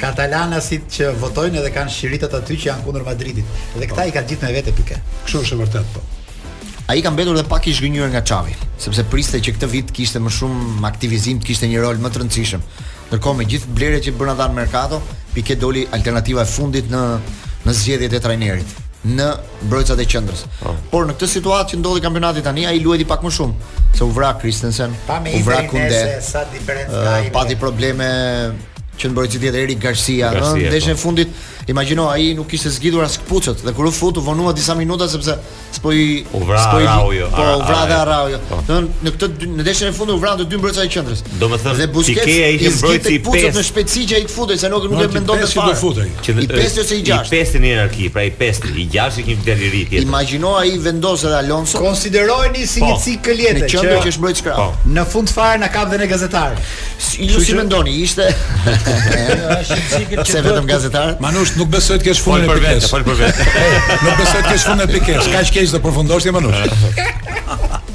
Katalanasit që votojnë edhe kanë shiritat aty që janë kundër Madridit. Dhe këta po. i ka gjithë me vete Pique. Kështu është e vërtetë po. Ai ka mbetur dhe pak i zhgënjyer nga Xavi, sepse priste që këtë vit të kishte më shumë aktivizim, të kishte një rol më të rëndësishëm. Ndërkohë me gjithë blerjet që bënë ata në merkato, Pique doli alternativa e fundit në në zgjedhjet e trajnerit. Në mbrojtësat e qendrës. Po. Por në këtë situatë që ndodhet kampionati tani, ai luajti pak më shumë, se u vra Christensen, u vra Kunde. Sa diferencë ka ai? Pati probleme dhe mbrojtësi tjetër Erik Garcia, në po. ndeshjen e fundit, imagjino ai nuk kishte zgjidhur as këpucët dhe kur u fut u vonua disa minuta sepse s'po i s'po i jo. Po u vra dhe Araujo. Po. Do në këtë në ndeshjen e fundit u vranë të dy mbrojtësat e qendrës. Domethënë dhe Busquets ishte mbrojtësi i pestë. Në shpejtësi që ai të futej se nuk nuk e mendonte fare. I pestë ose i gjashtë? I pestë në hierarki, pra i pestë, i gjashtë është një djalë i ri tjetër. Imagjino ai vendos edhe Alonso. Konsiderojeni si një po. cikë lojtar qendre që është mbrojtës krah. Po. Në fund fare na ka dhe ne gazetarë. Ju si mendoni, ishte është cikë që vetëm gazetar? Manush nuk besoj të kesh fundin e pikës. Fol për vete, fol për vete. Nuk besoj të kesh fundin e pikës. Kaq keq do përfundosh ti Manush.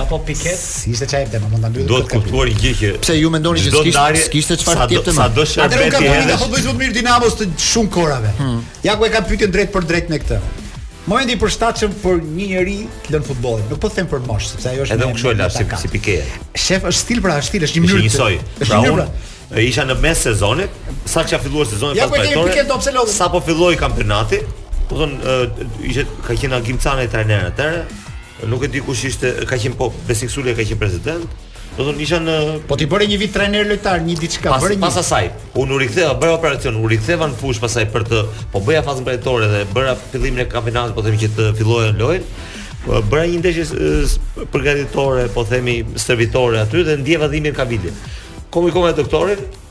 apo Pike. Siç ishte ajo tema, mund ta mbyllim. Duhet kuptuar një gjë që pse ju mendoni që s'kishte s'kishte çfarë tjetër më. Sa do shërbente. Atë ka bënë apo bëj shumë mirë Dinamos të shumë korave. Hmm. Ja ku e ka pyetjen drejtpërdrejt me këtë. Momenti i përshtatshëm për një njeri të lërë futbollin. Nuk po them për moshë, sepse ajo është edhe unë kshu e lashë si si Pike. Shef është stil pra, është stil, është një mënyrë. Është njësoj. Pra unë pra. isha në mes të sezonit, sa qe filluar sezoni faza përgatitore. Ja ku e kemi top selon. Sapo filloi kampionati? Po thon ishte ka qenë Agim Canaj trajner atëherë. Nuk e di kush ishte, ka qenë po Besnik Sulaj ka qenë president. Domethënë isha në Po ti bëre një vit trajner lojtar, një diçka, bëre një. Pas asaj, unë u riktheva, bëra operacion, u riktheva në fushë pastaj për të, po bëja fazën përgatitore dhe bëra fillimin e kampionatit, po themi që të filloja lojën. Po, bëra një ndeshje përgatitore, po themi stërvitore aty dhe ndjeva dhimbje në kavilje. Komunikova me doktorin,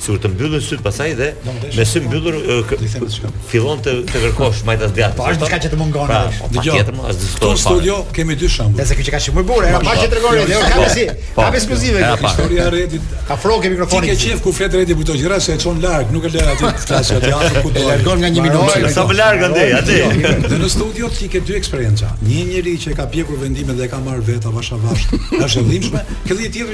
sikur të mbyllin sytë pastaj dhe me sy mbyllur fillon të të kërkosh majtas djathtas. Po është diçka që të mungon. Pra, po, po, dëgjoj. Në studio kemi dy shembuj. Nëse kjo ka shumë bukur, hera e parë që tregon Redi, jo ka si. Ka ekskluzive kjo historia e Redit. Afroje mikrofonin. Ti ke qejf kur flet Redi këto gjëra se e çon larg, nuk e lë aty të flasë aty afër ku do. Largon nga 1 minutë. Sa më larg aty, aty. Dhe në studio ti ke dy eksperienca. Një njeri që ka pjekur vendimet dhe e ka marrë vetë avash avash. Është e dhimbshme. Ke dhe një tjetër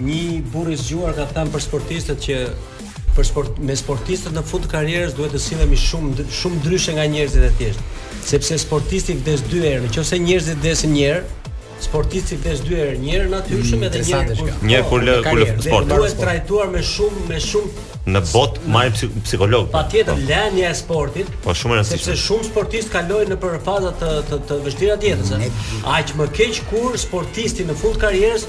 Një burrë i zgjuar ka thënë për sportistët që për sport me sportistët në fund të karrierës duhet të sillemi shumë shumë ndryshe nga njerëzit e thjeshtë, sepse sportisti vdes dy herë, nëse njerëzit vdesin një herë, sportisti vdes dy herë, një herë natyrshëm mm, edhe një herë kur një herë kur lë kur lë sportin. Duhet trajtuar me shumë me shumë në botë marrin psikolog. Po. Patjetër po. lënia e sportit. Po shumë e rëndësishme. Sepse shumë sportistë kalojnë nëpër faza të të, të vështira të jetës. Aq më keq kur sportisti në fund të karrierës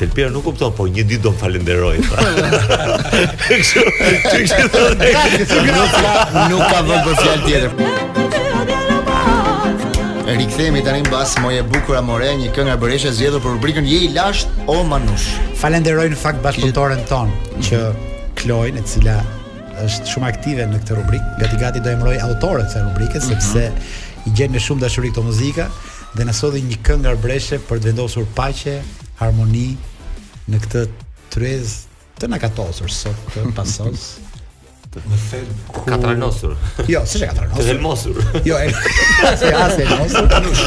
Del Piero nuk kupton, po një ditë do më falënderojë. Kështu, kështu do të thotë. Nuk ka vend për fjalë tjetër. Rikthehemi tani mbas Moj e bukura More një këngë arbëreshe zgjedhur për rubrikën Je i lashtë o Manush. Falenderoj në fakt bashkëpunëtoren tonë Kloin e cila është shumë aktive në këtë rubrikë. Gati gati do e emëroj autore të rubrikës mm -hmm. sepse i gjen me shumë dashuri këto muzika. dhe na solli një këngë arbreshe për të vendosur paqe, harmoni në këtë tryezë të nakatosur sot të Pasojës. Me thënë ku katranosur. Jo, s'është katranosur. Të helmosur. Jo, e. Si as e helmosur. Manush.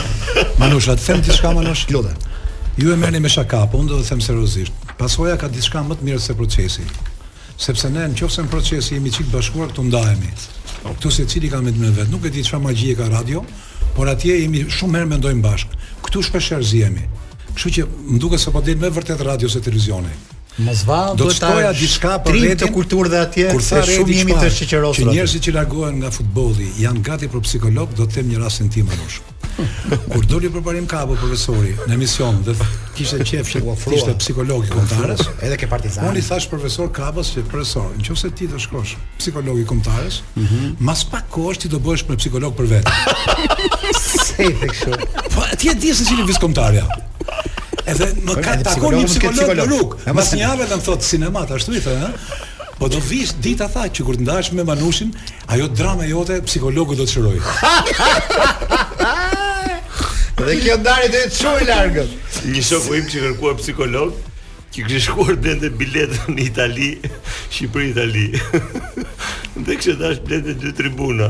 Manush, a të them diçka Manush, të lutem. Ju e merrni me shaka, po unë do ta them seriozisht. Pasoja ka diçka më të mirë se procesi. Sepse ne nëqoftëse në proçes jemi të bashkuar këtu ndahemi. Këtu secili ka mendimin e vet. Nuk e di çfarë magjie ka radio, por atje jemi shumë herë mendojmë bashkë. Këtu shpeshherë zihemi. Kështu që më duket se po del më e vërtetë radio se televizioni. Manush, po do të shtoja diçka për vetëkulturën dhe atje, kur thashë unë jemi të shoqërosur. Që njerëzit që largohen nga futbolli janë gati për psikolog, do të them një rastin tim Manush. Kur doli për herë të parë Kapo profesori në emision dhe kishte qef që ishte psikolog i kombëtares, edhe ke partizan. Unë i thash profesor Kapos që profesor, nëse ti do shkosh psikolog i kombëtares, mm -hmm. mas pak kohësh ti do bëhesh me psikolog për vetë. Se e njoh shumë. Po, ti e di se si lëviz kombëtarja. Edhe më po, ka takon një psikolog në rrugë. Mas një jave e kam thot sinemat, ashtu i thënë, Po do vijë dita tha që kur të ndahesh me Manushin, ajo drama jote psikologu do të shërojë. Dhe kjo ndarje do të çojë larg. Një shoku im ka kërkuar psikolog, që kishte shkuar blinte biletën në Itali, Shqipëri Itali. Dhe kishte dash blinte dy tribuna.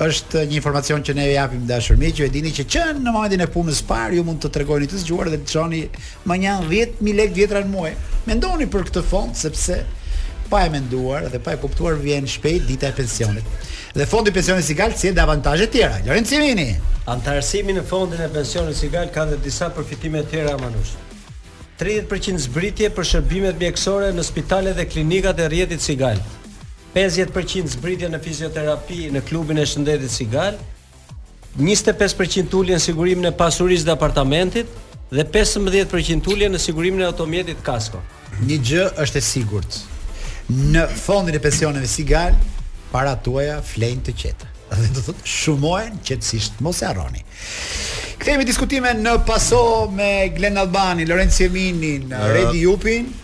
Është një informacion që ne ju japim të dashur miq, ju e dini që që në momentin e punës së parë ju mund të tregoheni të zgjuar dhe të çoni mënjanë 10000 lekë të vjetra në muaj. Mendoni për këtë fond sepse pa e menduar dhe pa e kuptuar vjen shpejt dita e pensionit. Dhe fondi i pensionit Sigal sjell edhe avantazhe të tjera. Lorenc Jemini. Anëtarësimi në fondin e pensionit Sigal ka dhe disa përfitime të tjera Manush. 30% zbritje për shërbimet mjekësore në spitalet dhe klinikat e rrjetit Sigal. pesëdhjetë për qind zbritje në fizioterapi në klubin e shëndetit Sigal, njëzet e pesë për qind ulje në sigurimin e pasurisë dhe apartamentit dhe pesëmbëdhjetë për qind ulje në sigurimin e automjetit Kasko. Një gjë është e sigurt. Në fondin e pensioneve Sigal, paratë tuaja flenë të qeta. Dhe domethënë shumohen qetësisht, mos e harroni. Kthehemi diskutimin e paso me Glen Albanin, Lorenc Jeminin, Redi Jupin.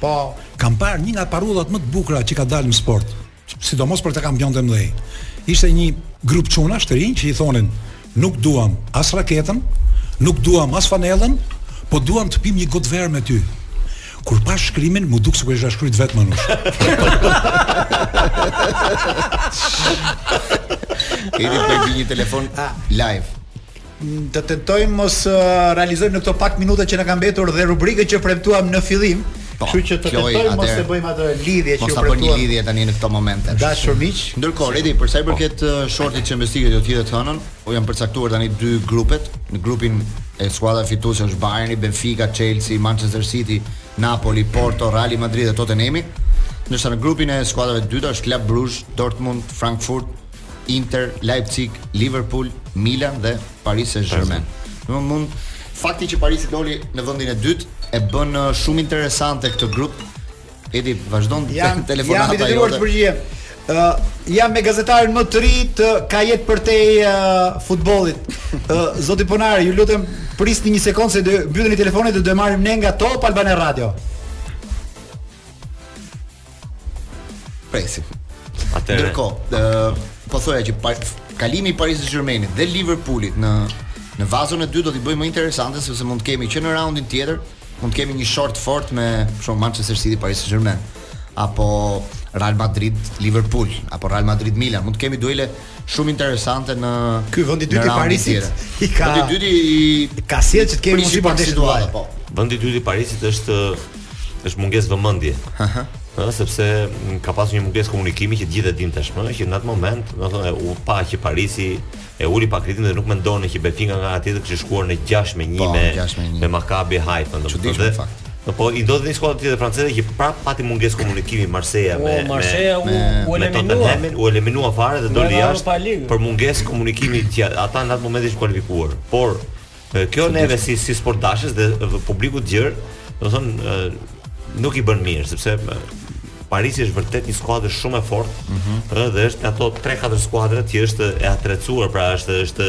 Po, kam parë një nga parullat më të bukura që ka dalë në sport, sidomos për këta kampionët e mëdhenj. Ishte një grup çunash të rinj që i thonin, nuk duam as raketën, nuk duam as fanellën, po duam të pimë një gotë verë me ty. Kur pashë shkrimin, m'u duk sikur e kisha shkruajt vetë Manush. Redi për një telefon live. Do tentojmë mos e uh, realizojmë në këto pak minuta që na kanë mbetur dhe rubrikën që premtuam në fillim. Po, Kështu që të tentojmë mos e bëjmë atë lidhje që u premtuam. Mos bëni lidhje tani në këto momente. Dashur miq. Ndërkohë, Redi, për sa i po. përket uh, shortit të Champions do të jetë të hënën, po janë përcaktuar tani dy grupet, në grupin e skuadrave fituese është Bayern, Benfica, Chelsea, Manchester City, Napoli, Porto, Real Madrid dhe Tottenham. Ndërsa në grupin e skuadrave të dyta është Club Brugge, Dortmund, Frankfurt, Inter, Leipzig, Liverpool, Milan dhe Paris Saint-Germain. Domethënë fakti që Parisi doli në vendin e dytë e bën uh, shumë interesante këtë grup. Edi vazhdon të jam, telefonata jote. Jam i detyruar të përgjigjem. Ë uh, jam me gazetarin më të ri të Ka jetë përtej uh, futbollit. Ë uh, zoti Ponari, ju lutem prisni një sekondë se do mbyllni telefonin dhe do e marrim ne nga Top Albania Radio. Presim. Atëherë. Ndërkohë, ë po thoja që par, kalimi i Paris Saint-Germainit dhe Liverpoolit në në vazon e dytë do t'i bëjë më interesante sepse mund të kemi që në raundin tjetër, mund të kemi një short fort me shumë, Manchester City Paris Saint-Germain apo Real Madrid Liverpool apo Real Madrid Milan, mund të kemi duele shumë interesante në Ky vend i dytë i Parisit i ka Vend i dytë i ka sjellë që të kemi mundësi për ndeshje duale, po. Vend i dytë i Parisit është është mungesë vëmendjeje. Aha. Ëh, sepse ka pasur një mungesë komunikimi që të gjithë e dinë tashmë, që në atë moment, domethënë, u pa që Parisi e uli pak ritmin dhe nuk mendonin që Benfica nga ana tjetër kishte shkuar në 6 me 1 po, me me Maccabi Haifa, do të thotë. Po i ndodhi një skuadre tjetër franceze që prapë pati mungesë komunikimi Marseja me Tottenhamin u, u eliminua. U eliminua fare dhe doli jashtë për mungesë komunikimi që ata në atë moment ishin kualifikuar. Por kjo neve si si sportdashës dhe publikut të gjerë, domethënë nuk i bën mirë sepse Parisi është vërtet një skuadër shumë e fortë, mm -hmm. dhe është nga ato 3-4 skuadrat që është e atrecuar, pra është është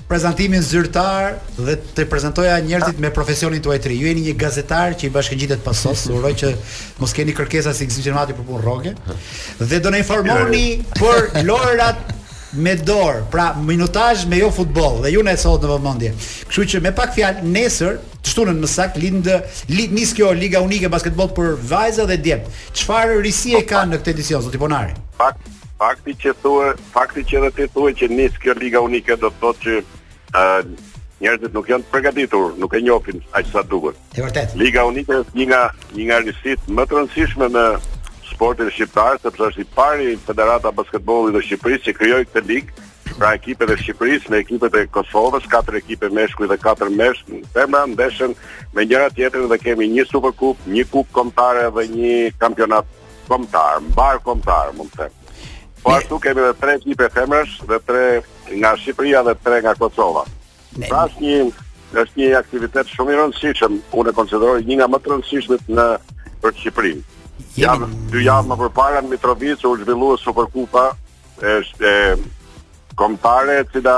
prezantimin zyrtar dhe të prezantoj njerëzit me profesionin tuaj të ri. Ju jeni një gazetar që i bashkëngjitet pasos, uroj që mos keni kërkesa si Gzim Qermati për punë rroge. Dhe do na informoni për lojërat me dorë, pra minutazh me jo futboll dhe ju na e sollët në vëmendje. Kështu që me pak fjalë nesër, të shtunën më saktë, lind lind nis kjo Liga Unike basketboll për vajza dhe djem. Çfarë risie ka në këtë edicion zoti Ponari? Pak Fakti që thua, fakti që edhe ti thua që nis kjo liga unike do të thotë që ë uh, njerëzit nuk janë të përgatitur, nuk e njohin aq sa duhet. E vërtetë. Liga unike është një nga një nga risitë më të rëndësishme në sportin shqiptar, sepse është i pari Federata e Basketbollit të Shqipërisë që krijoi këtë ligë. Pra ekipet e Shqipërisë me ekipet e Kosovës, katër ekipe meshkuj dhe katër meshk, femra ndeshen me njëra tjetrën dhe kemi një Superkupë, një Kupë Kombëtare dhe një kampionat kombëtar, mbarëkombëtar, mund të them. Po ashtu kemi edhe tre ekipe femrash dhe tre nga Shqipëria dhe tre nga Kosova. Ne. Pra është një është një aktivitet shumë i rëndësishëm, unë e konsideroj një nga më të rëndësishmit në për Shqipërinë. Ja, dy javë më përpara në Mitrovicë u zhvillua Superkupa, është kombëtare e cila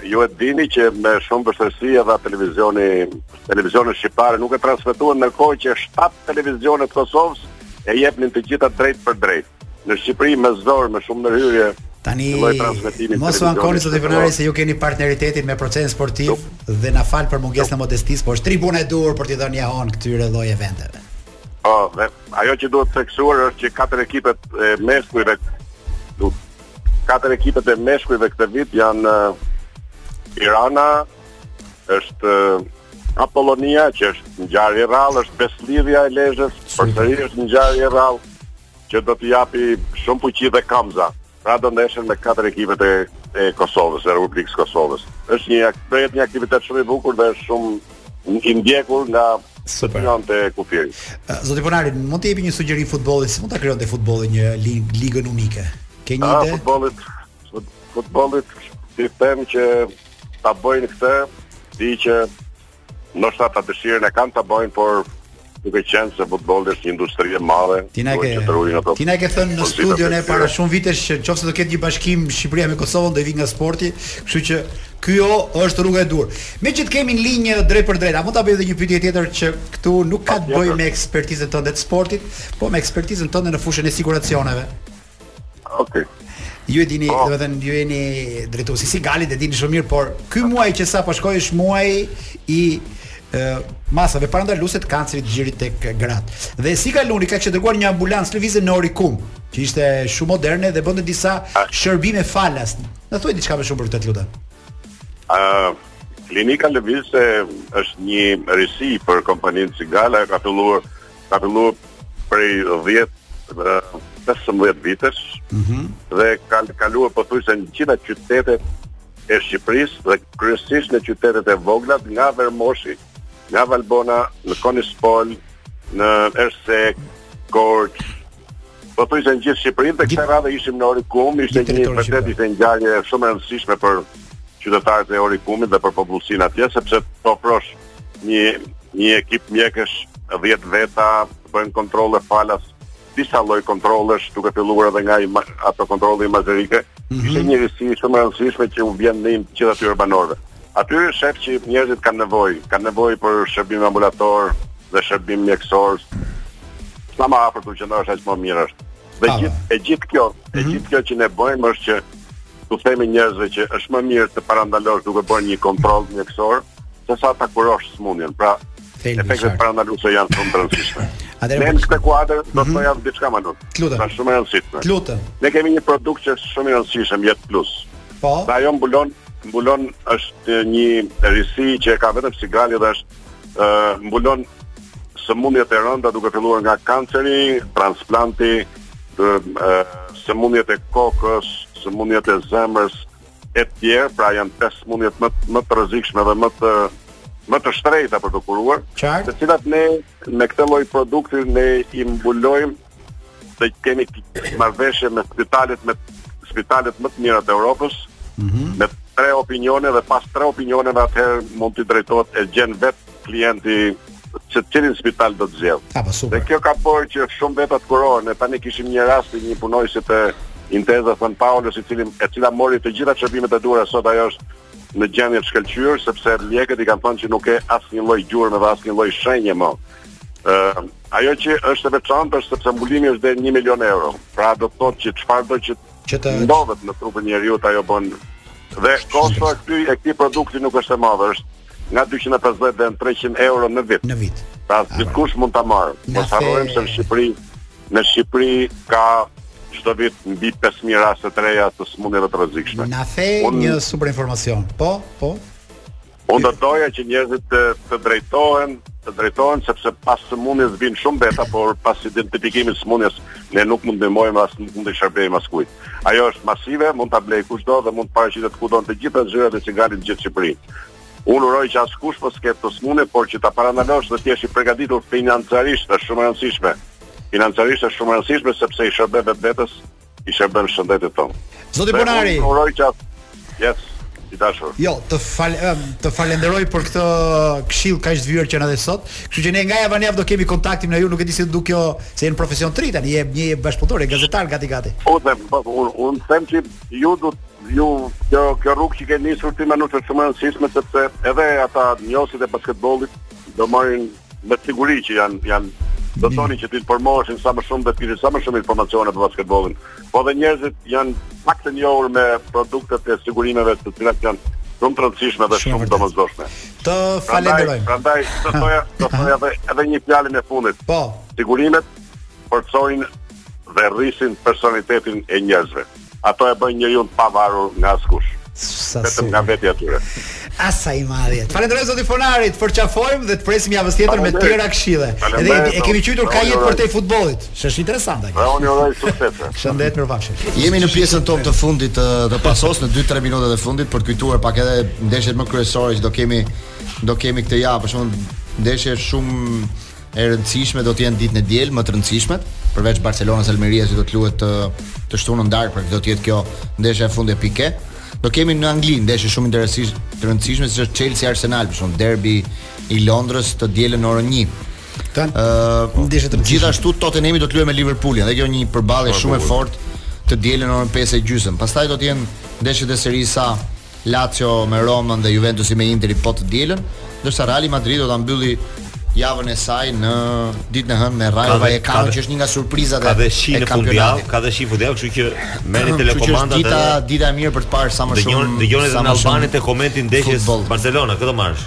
Ju e dini që me shumë vështirësi edhe televizioni televizionet shqiptare nuk e transmetuan ndërkohë që shtatë televizione të Kosovës e jepnin të gjitha drejtpërdrejt. Në Shqipëri me zor, me shumë ndërhyrje, Tani mos u ankoni zoti Ponari se ju keni partneritetin me Procesin Sportiv dhe na fal për mungesën e modestisë, por është tribuna e duhur për t'i dhënë jehonë këtyre lloj eventeve. Po, dhe ajo që duhet theksuar është që katër ekipet e meshkujve Katër ekipet e meshkujve këtë vit janë Tirana, është Apollonia që është ngjarje e rrallë, është Beslidhja e Lezhës, përsëri është ngjarje e rrallë që do të japi shumë fuqi dhe Kamza. Pra do ndeshen me katër ekipet e e Kosovës, e Republikës Kosovës. Është një, bëhet një aktivitet shumë i bukur dhe është shumë i ndjekur nga Super. Fillon te kufiri. Zoti Ponari, mund t'i jepni një sugjerim futbollit, si mund ta krijonte futbolli një ligën unike? Ke një ide? Futbollit, futbollit t'i them që ta bëjnë këtë, di që ndoshta ta dëshirën e kanë ta bëjnë, por Duke qenë se futbolli është një industri e madhe, ti na ke ti na ke thënë në studio ne para shumë vitesh që nëse do ketë një bashkim Shqipëria me Kosovën do i vijë nga sporti, kështu që kjo është rruga e duhur. Meqë të kemi në linjë drejtpërdrejt, a mund ta bëj edhe një pyetje tjetër që këtu nuk ka të bëjë me ekspertizën tënde të sportit, po me ekspertizën tënde në fushën e siguracioneve? Okej. Okay. Ju e dini, oh. domethënë ju jeni drejtuesi i Sigalit e dini shumë mirë, por ky muaj që sapo shkoi është muaji i e, masave parandaluese të kancerit të gjirit tek gratë. Dhe Sigal Uniqa dërguar një ambulancë lëvizëse në Orikum, që ishte shumë moderne dhe bënte disa ah. shërbime falas. Na thuaj diçka më shumë për këtë të lutem. Ë ah, klinika lëvizëse është një risi për kompaninë Sigal, ka filluar ka fillu prej 10 15 vitesh mm -hmm. dhe ka kaluar pothuajse në gjitha qytetet e Shqipërisë dhe kryesisht në qytetet e vogla nga Vermoshi, nga Valbona, në Konispol, në Ersekë, Korçë, Pothuajse në gjithë Shqipërinë, dhe këtë radhë ishim në Orikum, ishte një vërtet ishte një ngjarje shumë e rëndësishme për qytetarët e Orikumit dhe për popullsinë atje, sepse të ofrosh një, një ekip mjekësh 10 veta, të bëjnë kontrolle falas, disa lloj kontrollesh, duke filluar edhe nga ima, ato kontrolle imazherike, mm -hmm. ishte një risi shumë e rëndësishme që u vjen në ndihmë gjithë atyre banorëve. Aty e sheh që njerëzit kanë nevojë, kanë nevojë për shërbim ambulator dhe shërbim mjekësor, Sa më afër të qëndrosh aq më mirë është. Dhe ah. gjithë e gjithë kjo, e mm -hmm. gjithë kjo që ne bëjmë është që t'u themi njerëzve që është më mirë të parandalosh duke bërë një kontroll mjekësor, se sa ta kurosh sëmundjen. Pra, efektet parandaluese janë shumë të rëndësishme. Atëherë ne po në këtë kuadër do të thoja mhm. diçka më lart. Lutem. Është shumë e rëndësishme. Lutem. Ne kemi një produkt që është shumë i rëndësishëm, Jetë Plus. Po. Dhe ajo mbulon mbulon është një risi që e ka vetëm Sigali dhe është uh, mbulon sëmundjet e rënda duke filluar nga kanceri, transplanti, sëmundjet e kokës, sëmundjet e zemrës e tjerë, pra janë pesë sëmundjet më më të rrezikshme dhe më të më të shtrejta për të kuruar, të cilat ne me këtë lloj produkti ne i mbulojmë dhe kemi marrëveshje me spitalet me spitalet më të mira të Europës. Mm -hmm. Me tre opinione dhe pas tre opinioneve atëherë mund të drejtohet e gjen vetë klienti se cilin spital do të zgjedhë. Dhe kjo ka bërë që shumë veta të kurohen. Ne tani kishim një rast një punonjëse të Intesa Sanpaolo, si cilin e cila mori të gjitha shërbimet e duhura sot ajo është në gjendje të shkëlqyer sepse mjekët i kanë thënë që nuk ka asnjë lloj gjurmë dhe asnjë lloj shenje më. Uh, ajo që është e veçantë është sepse mbulimi është deri 1 milion euro. Pra do të thotë që çfarëdo që që të ndodhet në trupin e njeriu ajo bën. Dhe kosto e këtij e këtij produkti nuk është e madhe, është nga 250 deri në 300 euro në vit. Në vit. Pra gjithkush mund ta marrë. Mos harrojmë se në Shqipëri në Shqipëri ka çdo vit mbi 5000 raste të reja të sëmundjeve të rrezikshme. Na the Unë... një super informacion. Po, po. Unë do doja që njerëzit të, të drejtohen, të drejtohen sepse pas sëmundjes vijnë shumë veta, por pas identifikimit të sëmundjes ne nuk mund të ndihmojmë as nuk mund të shërbejmë askujt. Ajo është masive, mund ta blejë kushdo dhe mund të paraqitet kudo në të gjitha zyrat e Sigalit në gjithë Shqipërinë. Unë uroj që askush mos ketë sëmundje, por që ta parandalosh dhe të jesh i përgatitur financiarisht është shumë e rëndësishme. Financiarisht është shumë e rëndësishme sepse i shërben vetes i shërben shëndetit tonë. Zoti Ponari. Unë uroj që Jesh i dashur. Jo, të fal të falenderoj për këtë këshillë kaq të vyer që na dhe sot. Kështu që ne nga java në javë do kemi kontaktin me ju, nuk e di se do kjo se jeni profesionist tani, je një bashkëpunëtor, je gazetar gati gati. Po them, po unë unë them që ju do ju kjo kjo rrugë që keni nisur tashmë është shumë e rëndësishme sepse edhe ata njohësit e basketbollit do marrin Me siguri që janë janë do të donin që të informoheshin sa më shumë dhe të kishin sa më shumë informacione për basketbollin. Po dhe njerëzit janë pak të njohur me produktet e sigurimeve të cilat janë shumë të rëndësishme dhe shumë të domosdoshme. Të falenderoj. Prandaj do të thoja, do të thoja edhe, edhe një fjalë të fundit. Po. Sigurimet forcojnë dhe rrisin personalitetin e njerëzve. Ato e bëjnë njeriu të pavarur nga askush. Sa vetëm nga vetja e tyre. Asa i madhjet. Falenderoj zoti Fonari të, përqafojmë dhe të presim javën tjetër me tjera këshille. Edhe e kemi qytur ka jetë për te futbollit. Është interesante kjo. Unë uroj suksese. Shëndet mirupafshim. Jemi në pjesën tonë të fundit të, të Pasos në 2-3 minutat e fundit për të kujtuar pak edhe ndeshjet më kryesore që do kemi do kemi këtë javë, për shembull ndeshje shumë E rëndësishme do të jenë ditën e diel më të rëndësishmet, përveç Barcelonës Almeria që do të luhet të shtunën darkë, pra do të jetë kjo ndeshja e fundit e Pique. Do kemi në Angli ndeshje shumë interesisht të rëndësishme siç është Chelsea Arsenal, për shembull, derbi i Londrës të dielën në orën 1. Tan uh, ndeshje të Gjithashtu Tottenham do të luajë me Liverpoolin, dhe kjo një përballje shumë e fortë të dielën në orën 5 e gjysmë. Pastaj do të jenë ndeshjet e Serisë A Lazio me Romën dhe Juventusi me Interin po të dielën, ndërsa Reali Madrid do ta mbylli javën e saj në ditën e hënë me Rayo Vallecano që është një nga surprizat e kampionatit. Ka dhe shi, ka dhe shi në fundjavë, kështu që merrni telekomandat edhe. Dita dita e mirë për të parë sa më shumë. Dëgjoni dëgjoni në Albania te komenti i ndeshjes Barcelona, këtë marrësh.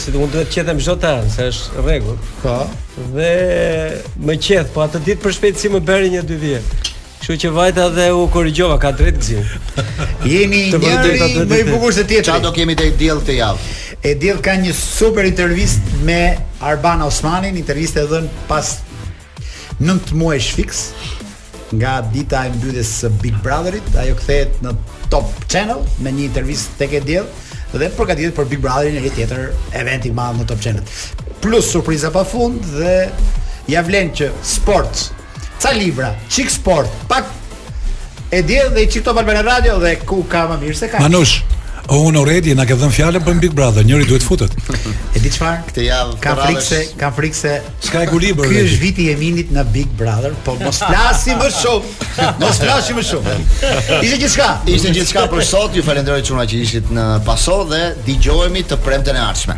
Si të unë duhet të qethem çdo të hënë, se është rregull. Po. Dhe më qeth, po atë ditë për shpejtësi më bëri një dy vijë. Kështu që vajta dhe u korrigjova, ka drejt Gëzim. Jeni Të vërtetë njëri atë më i ditë. bukur se tjetri. Çfarë do kemi te E diell këtë javë? E diell ka një super intervistë me Arbana Osmanin, intervistë e dhënë pas 9 muajsh fiks. Nga dita e mbylljes së Big Brother-it, ajo kthehet në Top Channel me një intervistë tek E diell dhe përgatitet për Big Brother-in e ri tjetër, event i madh në Top Channel. Plus surpriza pa fund dhe ia vlen çik sport, ca libra, çik sport, pak E diell dhe çik Top Albania Radio dhe ku ka më mirë se ka. Manush, O unë already na ke dhënë fjalën për Big Brother, njëri duhet futet. E di çfarë? Këtë javë ka frikse, ka frikse S'ka ekuilibër. Ky është viti i Eminit në Big Brother, po mos flasim më shumë. Mos flasim më shumë. Ishte gjithçka. Ishte gjithçka për sot. Ju falenderoj çuna që ishit në Paso dhe dëgjohemi të premten e ardhshme.